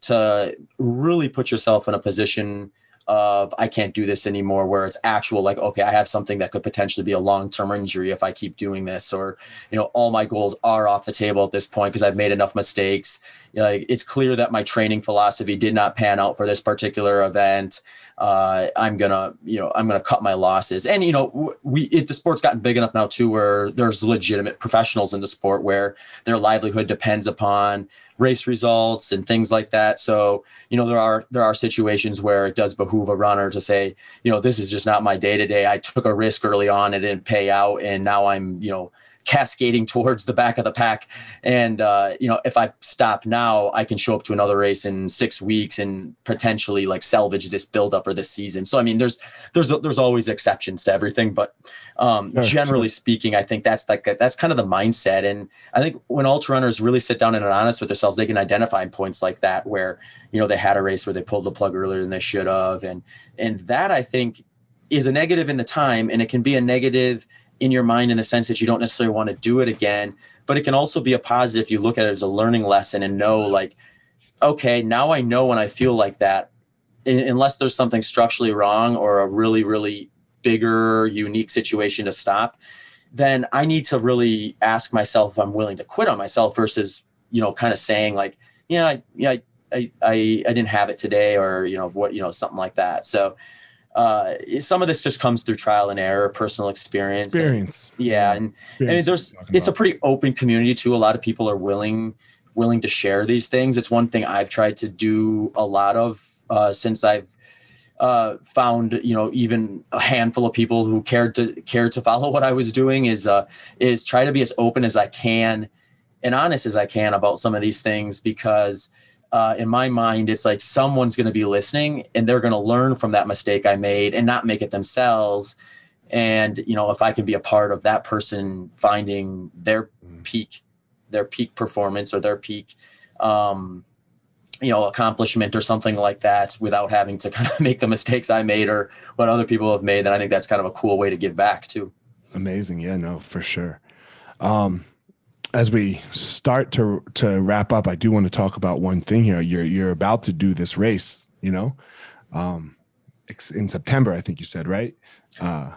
to really put yourself in a position of I can't do this anymore, where it's actual like, okay, I have something that could potentially be a long-term injury if I keep doing this, or you know, all my goals are off the table at this point because I've made enough mistakes. You know, like it's clear that my training philosophy did not pan out for this particular event. Uh, I'm gonna, you know, I'm gonna cut my losses. And you know, we it, the sport's gotten big enough now too, where there's legitimate professionals in the sport where their livelihood depends upon race results and things like that. So, you know, there are there are situations where it does behoove a runner to say, you know, this is just not my day to day. I took a risk early on, it didn't pay out, and now I'm, you know, cascading towards the back of the pack. And uh, you know, if I stop now, I can show up to another race in six weeks and potentially like salvage this buildup or this season. So I mean, there's there's there's always exceptions to everything, but um, sure, generally sure. speaking, I think that's like that's kind of the mindset. And I think when ultra runners really sit down and are honest with themselves, they can identify points like that where you know they had a race where they pulled the plug earlier than they should have, and and that I think is a negative in the time, and it can be a negative in your mind in the sense that you don't necessarily want to do it again but it can also be a positive if you look at it as a learning lesson and know like okay now i know when i feel like that unless there's something structurally wrong or a really really bigger unique situation to stop then i need to really ask myself if i'm willing to quit on myself versus you know kind of saying like yeah yeah I, I i didn't have it today or you know what you know something like that. So uh, some of this just comes through trial and error, personal experience. Experience. And, yeah, and experience I mean, there's it's about. a pretty open community too. A lot of people are willing willing to share these things. It's one thing I've tried to do a lot of uh, since I've uh, found you know even a handful of people who cared to cared to follow (laughs) what I was doing is uh, is try to be as open as I can and honest as I can about some of these things because uh, in my mind it's like someone's going to be listening and they're going to learn from that mistake I made and not make it themselves. And you know if I can be a part of that person finding their mm. peak, their peak performance or their peak. Um, you know accomplishment or something like that without having to (laughs) kind of make the mistakes i made or what other people have made then i think that's kind of a cool way to give back too amazing yeah no for sure um as we start to to wrap up i do want to talk about one thing here. You're you're about to do this race you know? Um in september i think you said right? Uh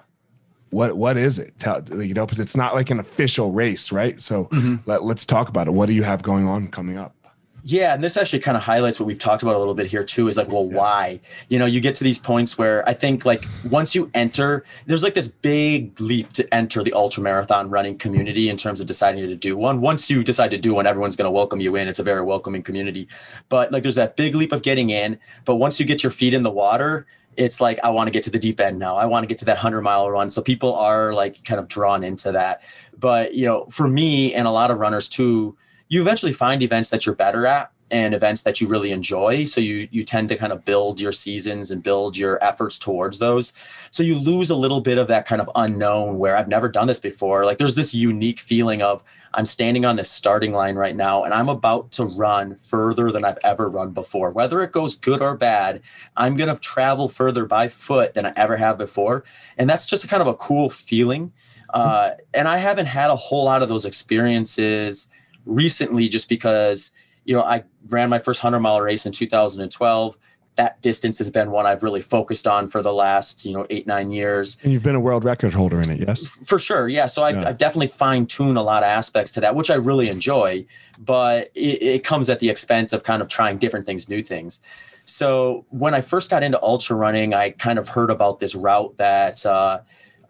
what what is it? Tell, you know because it's not like an official race right? So mm-hmm. let, let's talk about it. What do you have going on coming up yeah, and this actually kind of highlights what we've talked about a little bit here too. Is like, well, yeah. why? You know, you get to these points where I think like once you enter, there's like this big leap to enter the ultra marathon running community in terms of deciding to do one. Once you decide to do one, everyone's going to welcome you in. It's a very welcoming community. But like, there's that big leap of getting in. But once you get your feet in the water, it's like I want to get to the deep end now. I want to get to that 100 mile run. So people are like kind of drawn into that. But, you know, for me and a lot of runners too, you eventually find events that you're better at and events that you really enjoy. So you you tend to kind of build your seasons and build your efforts towards those. So you lose a little bit of that kind of unknown where i've never done this before. Like there's this unique feeling of i'm standing on this starting line right now and i'm about to run further than i've ever run before. Whether it goes good or bad i'm going to travel further by foot than i ever have before. And that's just a kind of a cool feeling. Uh, and i haven't had a whole lot of those experiences recently just because you know i ran my first 100 mile race in 2012 that distance has been one I've really focused on for the last, you know, eight, nine years. And you've been a world record holder in it, yes? For sure. Yeah. So I've, yeah. I've definitely fine tuned a lot of aspects to that, which I really enjoy, but it, it, comes at the expense of kind of trying different things, new things. So when I first got into ultra running, I kind of heard about this route that, uh,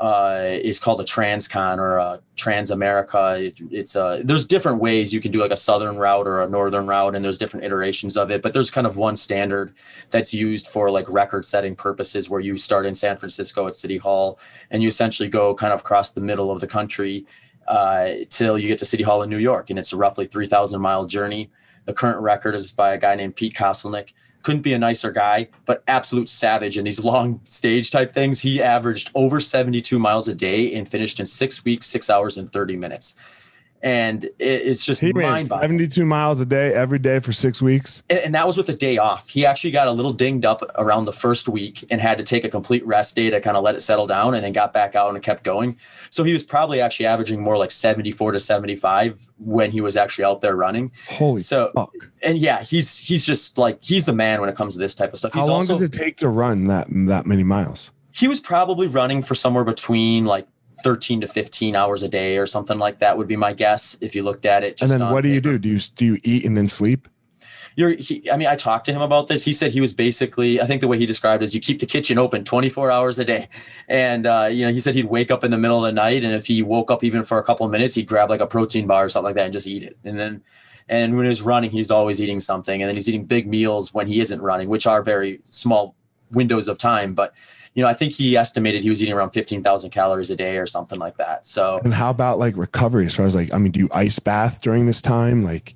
uh, is called a transcon or a trans america it, it's a uh, there's different ways you can do like a southern route or a northern route and there's different iterations of it but there's kind of one standard that's used for like record setting purposes where you start in san francisco at city hall and you essentially go kind of across the middle of the country uh, till you get to city hall in new york and it's a roughly 3000 mile journey. The current record is by a guy named pete kostelnik couldn't be a nicer guy, but absolute savage in these (laughs) long stage type things. He averaged over 72 miles a day and finished in six weeks, six hours, and 30 minutes and it's just he ran 72 miles a day every day for six weeks. And, that was with a day off. He actually got a little dinged up around the first week and had to take a complete rest day to kind of let it settle down and then got back out and kept going. So he was probably actually averaging more like 74 to 75 when he was actually out there running. Holy so fuck. and yeah he's he's just like he's the man when it comes to this type of stuff. How long also, does it take to run that that many miles? He was probably running for somewhere between like 13 to 15 hours a day or something like that would be my guess if you looked at it and then what do paper. you do? Do you do you eat and then sleep? You're he, i mean i talked to him about this. He said he was basically i think the way he described it is you keep the kitchen open 24 hours a day. And uh, you know he said he'd wake up in the middle of the night and if he woke up even for a couple of minutes he'd grab like a protein bar or something like that and just eat it. And then and when he's running he's always eating something. And then he's eating big meals when he isn't running which are very small windows of time. But you know, I think he estimated he was eating around 15,000 calories a day or something like that. So, and how about like recovery as far as like, I mean, do you ice bath during this time? Like,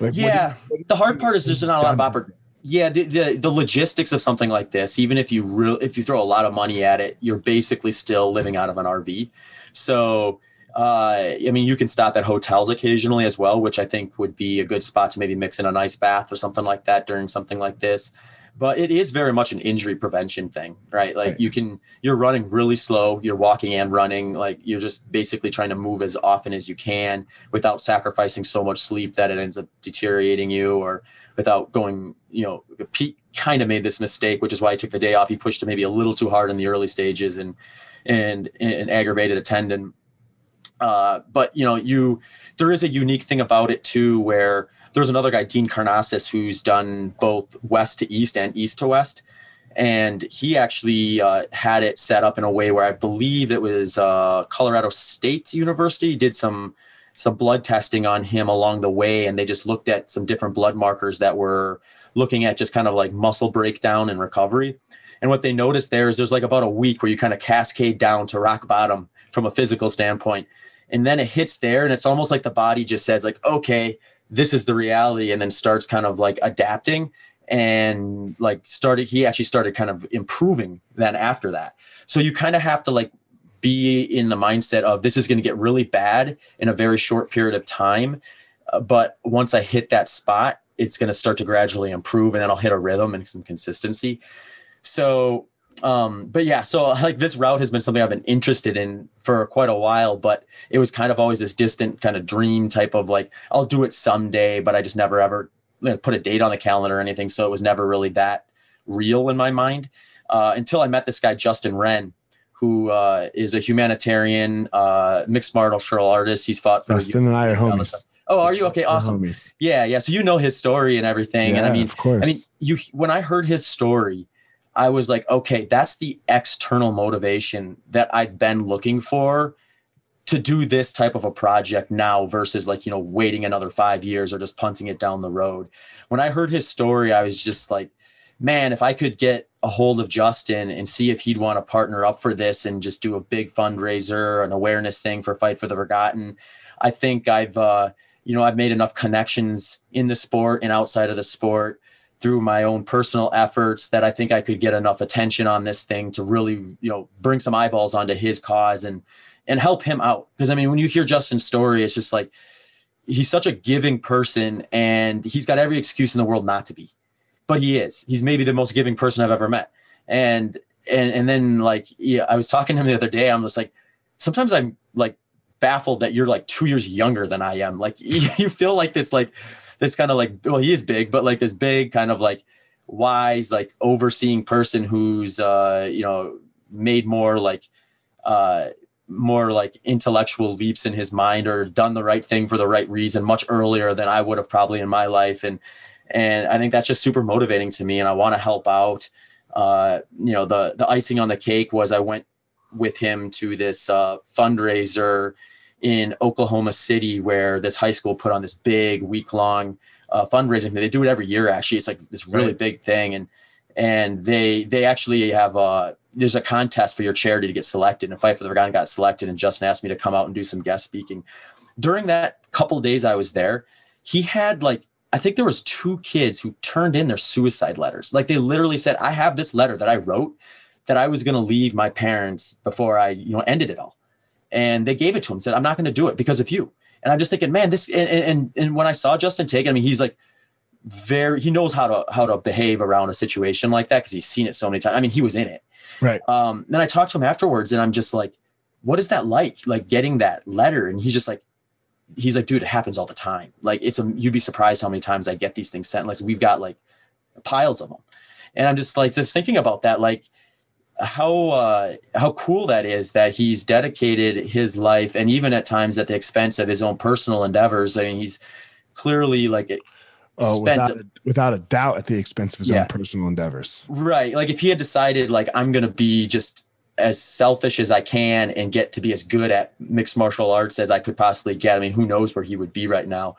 like yeah, you, the hard part is there's not a lot of opportunity. Yeah, the, the, the logistics of something like this, even if you real if you throw a lot of money at it, you're basically still living out of an RV. So, uh, I mean, you can stop at hotels occasionally as well, which I think would be a good spot to maybe mix in a nice bath or something like that during something like this but it is very much an injury prevention thing right? Like right. you can you're running really slow you're walking and running like you're just basically trying to move as often as you can without sacrificing so much sleep that it ends up deteriorating you or without going you know pete kind of made this mistake which is why he took the day off. He pushed it maybe a little too hard in the early stages and and and aggravated a tendon. Uh, but you know you there is a unique thing about it too where there's another guy, Dean Karnazes, who's done both west to east and east to west. And he actually uh, had it set up in a way where I believe it was uh, Colorado State University did some some blood testing on him along the way, and they just looked at some different blood markers that were looking at just kind of like muscle breakdown and recovery. And what they noticed there is there's like about a week where you kind of cascade down to rock bottom from a physical standpoint. And then it hits there and it's almost like the body just says like, okay, this is the reality. And then starts kind of like adapting and like started, he actually started kind of improving then after that. So you kind of have to like be in the mindset of this is going to get really bad in a very short period of time. Uh, but once I hit that spot, it's going to start to gradually improve and then I'll hit a rhythm and some consistency. So, um, but yeah, so (laughs) like this route has been something I've been interested in for quite a while, but it was kind of always this distant kind of dream type of like, I'll do it someday, but I just never ever you know, put a date on the calendar or anything. So it was never really that real in my mind uh, until I met this guy, Justin Wren, who uh, is a humanitarian, uh, mixed martial artist. He's fought for. Justin and I are homies. Oh, are you okay? Awesome. Yeah, yeah. So you know his story and everything, yeah, and I mean, of course. I mean, you when I heard his story, I was like, okay, that's the external motivation that I've been looking for to do this type of a project now versus like you know waiting another five years or just punting it down the road. When I heard his story, I was just like, man, if I could get a hold of Justin and see if he'd want to partner up for this and just do a big fundraiser, an awareness thing for Fight for the Forgotten, I think I've uh, you know I've made enough connections in the sport and outside of the sport through my own personal efforts that I think I could get enough attention on this thing to really you know bring some eyeballs onto his cause and and help him out because I mean when you hear Justin's story, it's just like he's such a giving person and he's got every excuse in the world not to be but he is. He's maybe the most giving person I've ever met. And and and then like yeah, I was talking to him the other day. I'm just like, sometimes I'm like baffled that you're like two years younger than I am. Like (laughs) you feel like this like this kind of like well he is big, but like this big kind of like wise like overseeing person who's uh you know made more like uh more like intellectual leaps in his mind or done the right thing for the right reason much earlier than I would have probably in my life and and I think that's just super motivating to me. And I want to help out. Uh, you know, the the icing on the cake was I went with him to this uh, fundraiser in Oklahoma City where this high school put on this big week long uh, fundraising thing. They do it every year. Actually, it's like this really right. big thing, and and they they actually have a uh, there's a contest for your charity to get selected. And Fight for the Forgotten got selected, and Justin asked me to come out and do some guest speaking. During that couple days I was there, he had like I think there was two kids who turned in their suicide letters. Like they literally said, "I have this letter that I wrote that I was going to leave my parents before I, you know, ended it all." And they gave it to him. Said, "I'm not going to do it because of you." And I'm just thinking, man, this and and and when I saw Justin take it, I mean, he's like very he knows how to how to behave around a situation like that because he's seen it so many times. I mean, he was in it. Right. Um, then I talked to him afterwards, and I'm just like, "What is that like? Like getting that letter?" And he's just like, he's like, dude, it happens all the time. Like it's a, you'd be surprised how many times I get these things sent. Like we've got like piles of them. And I'm just like, just thinking about that, like how, uh, how cool that is that he's dedicated his life and even at times at the expense of his own personal endeavors. I mean, he's clearly like Oh, without, a, without a doubt at the expense of his yeah. own personal endeavors. Right. Like if he had decided like I'm going to be just as selfish as I can and get to be as good at mixed martial arts as I could possibly get. I mean, who knows where he would be right now?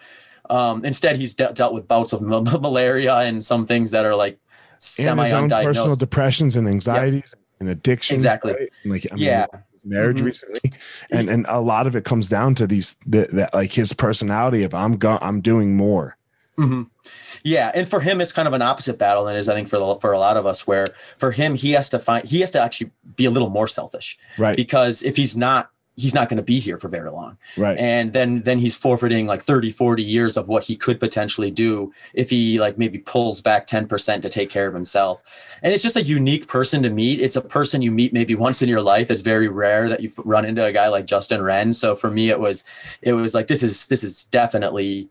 Um, instead, he's de- dealt with bouts of m- (laughs) malaria and some things that are like semi undiagnosed. Personal depressions and anxieties yep. And addictions. Exactly. Right? Like, I mean, yeah. marriage mm-hmm. recently, and and a lot of it comes down to these that, that like his personality of I'm go I'm doing more. Mm-hmm. Yeah, and for him, it's kind of an opposite battle than is I think for the, for a lot of us, where for him he has to find he has to actually be a little more selfish, right? Because if he's not, he's not going to be here for very long, right? And then then he's forfeiting like 30, 40 years of what he could potentially do if he like maybe pulls back ten percent to take care of himself. And it's just a unique person to meet. It's a person you meet maybe once in your life. It's very rare that you run into a guy like Justin Wren. So for me, it was it was like this is this is definitely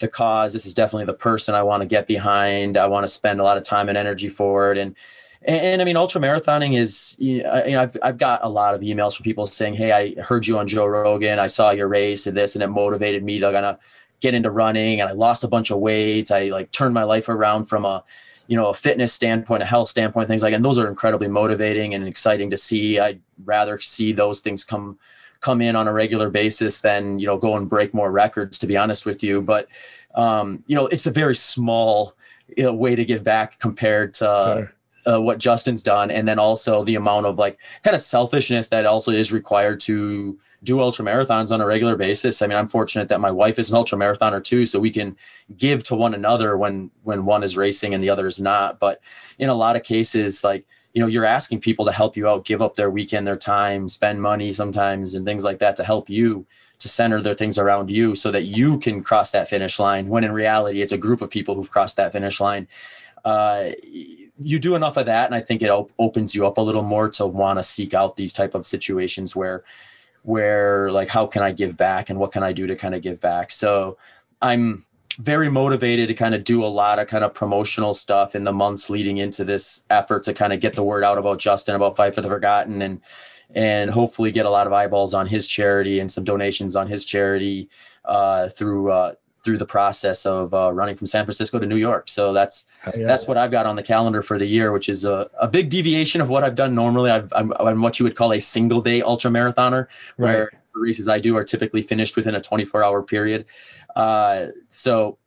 the cause. This is definitely the person I want to get behind. I want to spend a lot of time and energy for it. And and, and I mean, ultra marathoning is you know, I've I've got a lot of emails from people saying, "Hey, I heard you on Joe Rogan. I saw your race and this, and it motivated me to kind of get into running. And I lost a bunch of weight. I like turned my life around from a you know a fitness standpoint, a health standpoint, things like. And those are incredibly motivating and exciting to see. I'd rather see those things come come in on a regular basis than you know go and break more records to be honest with you but um, you know it's a very small way to give back compared to sure. Uh, what Justin's done, and then also the amount of like kind of selfishness that also is required to do ultra marathons on a regular basis. I mean, I'm fortunate that my wife is an ultra marathoner too, so we can give to one another when when one is racing and the other is not. But in a lot of cases, like you know, you're asking people to help you out, give up their weekend, their time, spend money sometimes, and things like that to help you to center their things around you so that you can cross that finish line. When in reality, it's a group of people who've crossed that finish line. Uh, you do enough of that and i think it op- opens you up a little more to want to seek out these type of situations where where like how can i give back and what can i do to kind of give back? So i'm very motivated to kind of do a lot of kind of promotional stuff in the months leading into this effort to kind of get the word out about justin about fight for the forgotten and and hopefully get a lot of eyeballs on his charity and some donations on his charity uh, through uh, through the process of uh, running from San Francisco to New York. So that's yeah. that's what I've got on the calendar for the year, which is a, a big deviation of what I've done normally. I've, I'm, I'm what you would call a single day ultra marathoner, right. where the races I do are typically finished within a 24 hour period. Uh, so,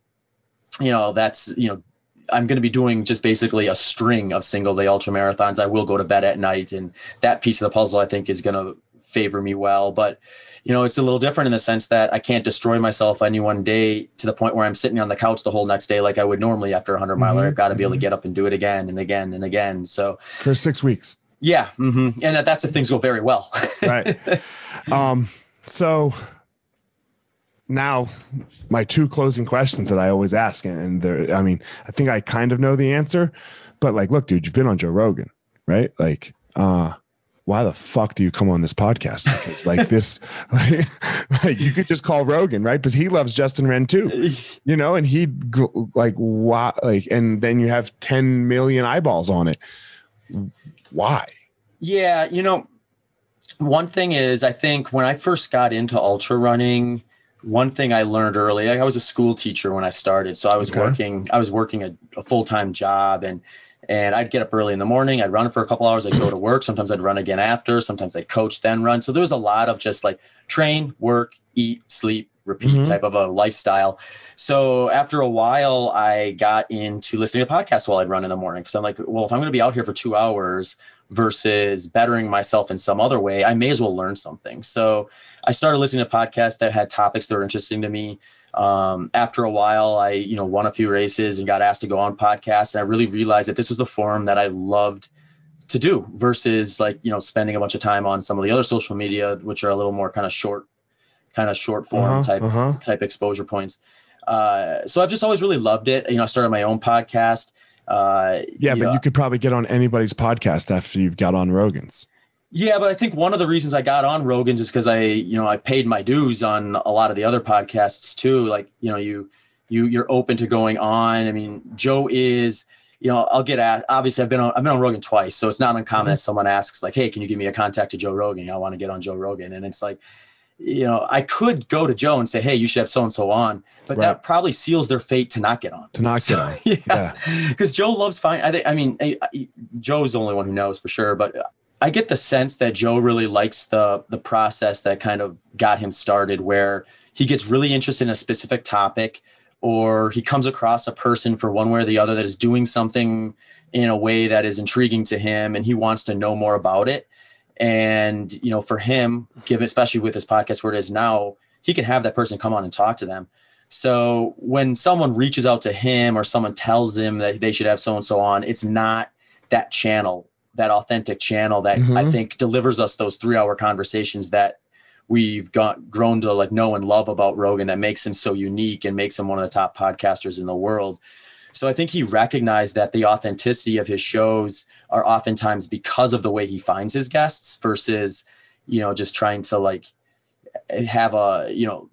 you know, that's you know. I'm going to be doing just basically a string of single day ultra marathons. I will go to bed at night, and that piece of the puzzle I think is going to favor me well. But you know, it's a little different in the sense that I can't destroy myself any one day to the point where I'm sitting on the couch the whole next day like I would normally after a hundred miler. Mm-hmm. I've got to be able to mm-hmm. get up and do it again and again and again. So for six weeks. Yeah, mm-hmm. and that, that's if things go very well. (laughs) right. Um. So now my two closing questions that I always ask, and there, I mean, I think I kind of know the answer, but like, look, dude, you've been on Joe Rogan, right? Like, uh, why the fuck do you come on this podcast? Because like this, like, (laughs) like, you could just call Rogan, right? Because he loves Justin Wren too, (laughs) you know, and he like why like, and then you have 10 million eyeballs on it. Why? Yeah, you know, one thing is, I think when I first got into ultra running, one thing I learned early, I was a school teacher when I started, so I was okay. working, I was working a, a full time job, and and I'd get up early in the morning. I'd run for a couple hours. I'd go to work. Sometimes I'd run again after. Sometimes I'd coach, then run. So there was a lot of just like train, work, eat, sleep, repeat mm-hmm. type of a lifestyle. So after a while, I got into listening to podcasts while I'd run in the morning because I'm like, well, if I'm going to be out here for two hours versus bettering myself in some other way, I may as well learn something. So I started listening to podcasts that had topics that were interesting to me um, after a while i you know won a few races and got asked to go on podcasts and i really realized that this was the forum that i loved to do versus like you know spending a bunch of time on some of the other social media which are a little more kind of short kind of short form uh-huh, type uh-huh. type exposure points. Uh, so i've just always really loved it. You know i started my own podcast uh, yeah you but know, you could probably get on anybody's podcast after you've got on rogan's yeah, but I think one of the reasons I got on Rogan's is because I, you know, I paid my dues on a lot of the other podcasts too. Like, you know, you you you're open to going on. I mean, Joe is, you know, I'll get at obviously I've been on I've been on Rogan twice, so it's not uncommon mm-hmm. that someone asks, like, hey, can you give me a contact to Joe Rogan? I want to get on Joe Rogan. And it's like, you know, I could go to Joe and say, hey, you should have so and so on, but right. that probably seals their fate to not get on. To not so, get on. (laughs) Yeah. Because yeah. Joe loves fine. I think I mean I, I, Joe's the only one who knows for sure, but I get the sense that Joe really likes the the process that kind of got him started, where he gets really interested in a specific topic, or he comes across a person for one way or the other that is doing something in a way that is intriguing to him, and he wants to know more about it. And you know, for him, given especially with this podcast where it is now, he can have that person come on and talk to them. So when someone reaches out to him or someone tells him that they should have so and so on, it's not that channel that authentic channel that mm-hmm. I think delivers us those three hour conversations that we've got grown to like know and love about Rogan that makes him so unique and makes him one of the top podcasters in the world. So I think he recognized that the authenticity of his shows are oftentimes because of the way he finds his guests versus, you know, just trying to like have a, you know,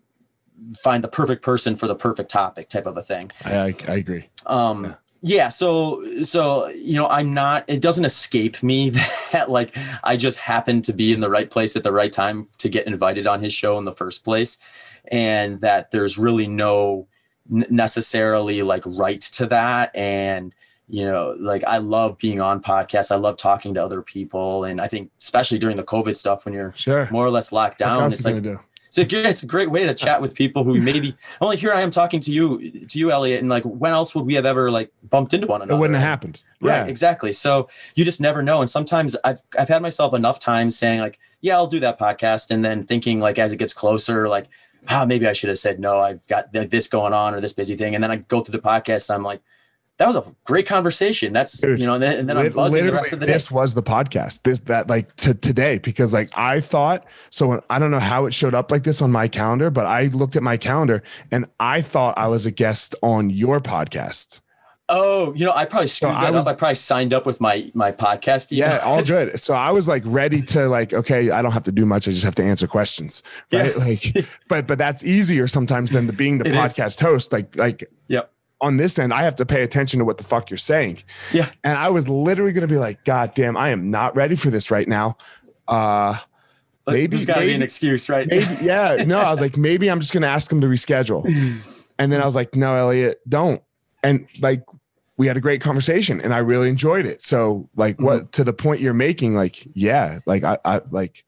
find the perfect person for the perfect topic type of a thing. I, I, I agree. Um, yeah yeah so so you know i'm not it doesn't escape me (laughs) that like i just happened to be in the right place at the right time to get invited on his show in the first place and that there's really no necessarily like right to that and you know like i love being on podcasts i love talking to other people and i think especially during the covid stuff when you're sure. more or less locked down it's like So it's a great way to chat with people who maybe only here I am talking to you to you, Elliot, and like when else would we have ever like bumped into one another? It wouldn't have happened. Right, Yeah. exactly. So you just never know. And sometimes I've I've had myself enough times saying like, yeah, I'll do that podcast, and then thinking like as it gets closer, like, ah, maybe I should have said no. I've got this going on or this busy thing, and then I go through the podcast. And I'm like, that was a great conversation. That's Dude, you know, and then, and then I'm buzzing the rest of the day. This was the podcast. This that like to today because like I thought so. When, I don't know how it showed up like this on my calendar, but I looked at my calendar and I thought I was a guest on your podcast. Oh, you know, I probably screwed I that was- up. I probably signed up with my my podcast. email. Yeah, all good. (laughs) So I was like ready to like, okay, I don't have to do much. I just have to answer questions. Right. Yeah. Like, (laughs) but but that's easier sometimes than the being the It is. podcast host. Like like Yep. On this end, I have to pay attention to what the fuck you're saying. Yeah. And I was literally gonna be like, God damn, I am not ready for this right now. Uh Maybe- there's got to be an excuse, right? maybe yeah no i was like (laughs) maybe i'm just gonna ask him to reschedule and then i was like no elliot don't and like we had a great conversation and i really enjoyed it so like Mm-hmm. what to the point you're making like yeah like i, I like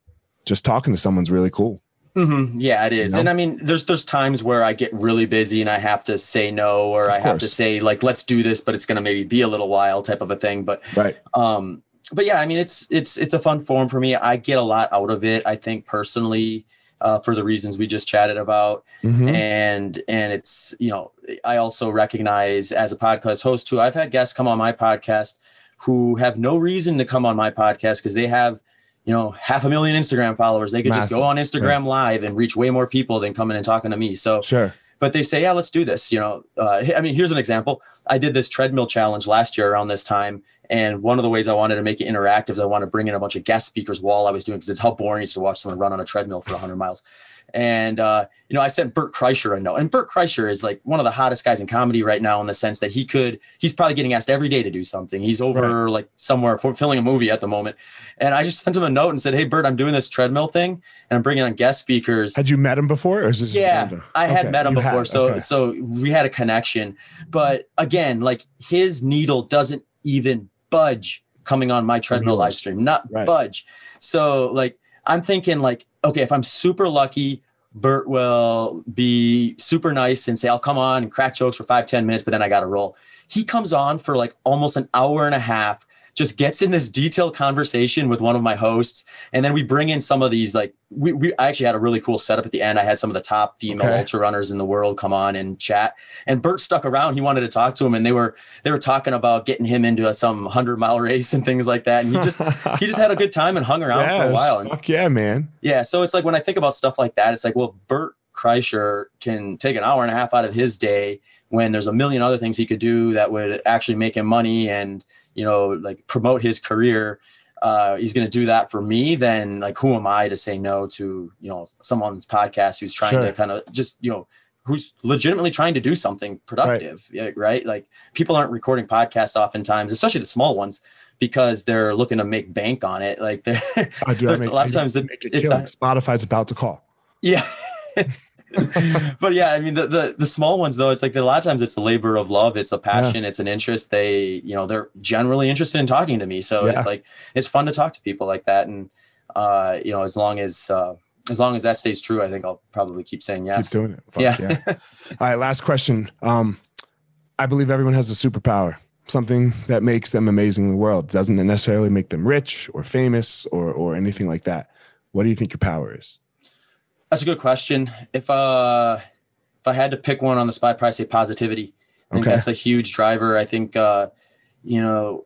just talking to someone's really cool hmm Yeah, it is. know? And I mean, there's there's times where I get really busy and I have to say no, or I have to say like, let's do this, but it's going to maybe be a little while, type of a thing. But right um, but yeah, I mean, it's it's it's a fun form for me. I get a lot out of it. I think personally, uh, for the reasons we just chatted about, Mhm. and and it's you know, I also recognize as a podcast host too. I've had guests come on my podcast who have no reason to come on my podcast because they have you know half a million Instagram followers. They could just go on Instagram live and reach way more people than coming and talking to me. So sure but they say, yeah, let's do this. You know, uh, I mean, here's an example. I did this treadmill challenge last year around this time. And one of the ways I wanted to make it interactive is I want to bring in a bunch of guest speakers while I was doing because it's how boring it is to watch someone run on a treadmill for 100 miles. And, uh, you know, I sent Bert Kreischer a note. And Bert Kreischer is like one of the hottest guys in comedy right now in the sense that he could, he's probably getting asked every day to do something. He's over like somewhere for filming a movie at the moment. And I just sent him a note and said, hey, Bert, I'm doing this treadmill thing and I'm bringing on guest speakers. had you met him before or is this just Yeah? I had Okay, met him you before, had, so okay. so we had a connection. But again, like his needle doesn't even budge coming on my treadmill live stream, not Right. budge. So like I'm thinking like, okay, if I'm super lucky, Bert will be super nice and say, I'll come on and crack jokes for five, 10 minutes, but then I gotta roll. He comes on for like almost an hour and a half, just gets in this detailed conversation with one of my hosts and then we bring in some of these like we, we I actually had a really cool setup at the end. I had some of the top female Okay. ultra runners in the world come on and chat. And Bert stuck around. He wanted to talk to him, and they were they were talking about getting him into a, some hundred mile (laughs) race and things like that. And he just (laughs) he just had a good time and hung around for a while. And fuck yeah man yeah, so it's like when I think about stuff like that, it's like, well, if Bert Kreischer can take an hour and a half out of his day when there's a million other things he could do that would actually make him money and you know like promote his career uh, he's going to do that for me then like who am i to say no to you know someone's podcast who's trying Sure. to kind of just you know who's legitimately trying to do something productive yeah, right? Like people aren't recording podcasts oftentimes especially the small ones because they're looking to make bank on it. Like they're I do, I (laughs) There's a make- lot of times that a it's not- spotify's about to call. Yeah. (laughs) (laughs) but yeah, I mean the, the the small ones though, it's like a lot of times it's the labor of love, it's a passion, it's an interest. They, you know, they're generally interested in talking to me. So Yeah. it's like it's fun to talk to people like that. And uh, you know, as long as uh as long as that stays true, I think I'll probably keep saying yes. keep doing it Fuck Yeah. (laughs) All right, last question. Um, I believe everyone has a superpower, something that makes them amazing in the world. Doesn't necessarily make them rich or famous or or anything like that. What do you think your power is? That's a good question. If uh if I had to pick one on the spot, probably say positivity. I think Okay. that's a huge driver. I think uh, you know,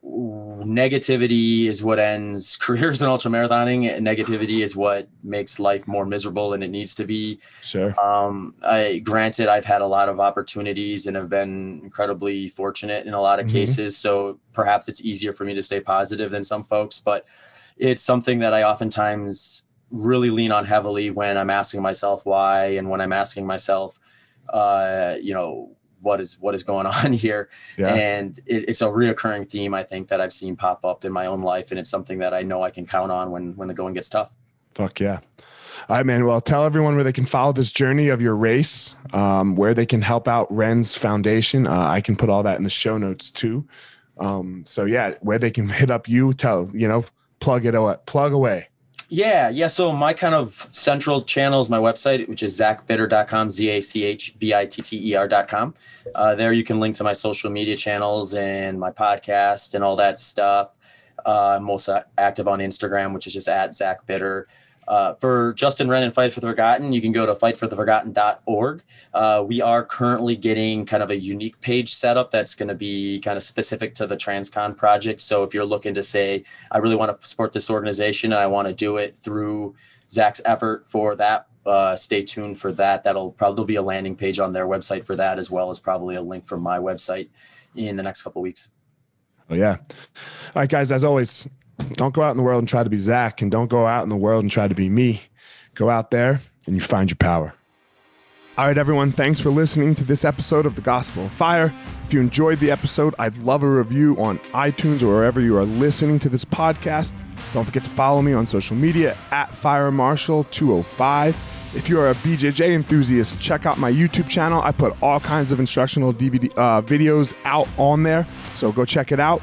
negativity is what ends (laughs) careers in ultra marathoning. Negativity is what makes life more miserable than it needs to be. Sure. Um, I granted I've had a lot of opportunities and have been incredibly fortunate in a lot of Mhm. cases. So perhaps it's easier for me to stay positive than some folks, but it's something that I oftentimes really lean on heavily when I'm asking myself why and when I'm asking myself, uh, you know, what is what is going (laughs) on here Yeah. and it, it's a reoccurring theme i think that i've seen pop up in my own life and it's something that i know i can count on when when the going gets tough Fuck yeah. All right, man. Well, tell everyone where they can follow this journey of your race, um, where they can help out Wren's Foundation. Uh, I can put all that in the show notes too. Um, so yeah, where they can (laughs) hit up you, tell you know, plug it away, plug away. Yeah, yeah. So my kind of central channel is my website, which is zachbitter.com, Z-A-C-H-B-I-T-T-E-R.com. Uh, there you can link to my social media channels and my podcast and all that stuff. Uh, I'm most active on Instagram, which is just at Zach Bitter. Uh, for Justin Wren and Fight for the Forgotten, you can go to fightfortheforgotten.org. Uh, we are currently getting kind of a unique page set up that's going to be kind of specific to the Transcon project. So if you're looking to say, I really want to support this organization and I want to do it through Zach's effort for that, uh, stay tuned for that. That'll probably be a landing page on their website for that, as well as probably a link from my website in the next couple weeks. Oh, yeah. All right, guys, as always, don't go out in the world and try to be Zach, and don't go out in the world and try to be me. Go out there and you find your power. All right, everyone, thanks for listening to this episode of The Gospel of Fire. If you enjoyed the episode, I'd love a review on iTunes or wherever you are listening to this podcast. Don't forget to follow me on social media at Fire Marshal 205. If you are a BJJ enthusiast, check out my YouTube channel. I put all kinds of instructional DVD uh, videos out on there, so go check it out.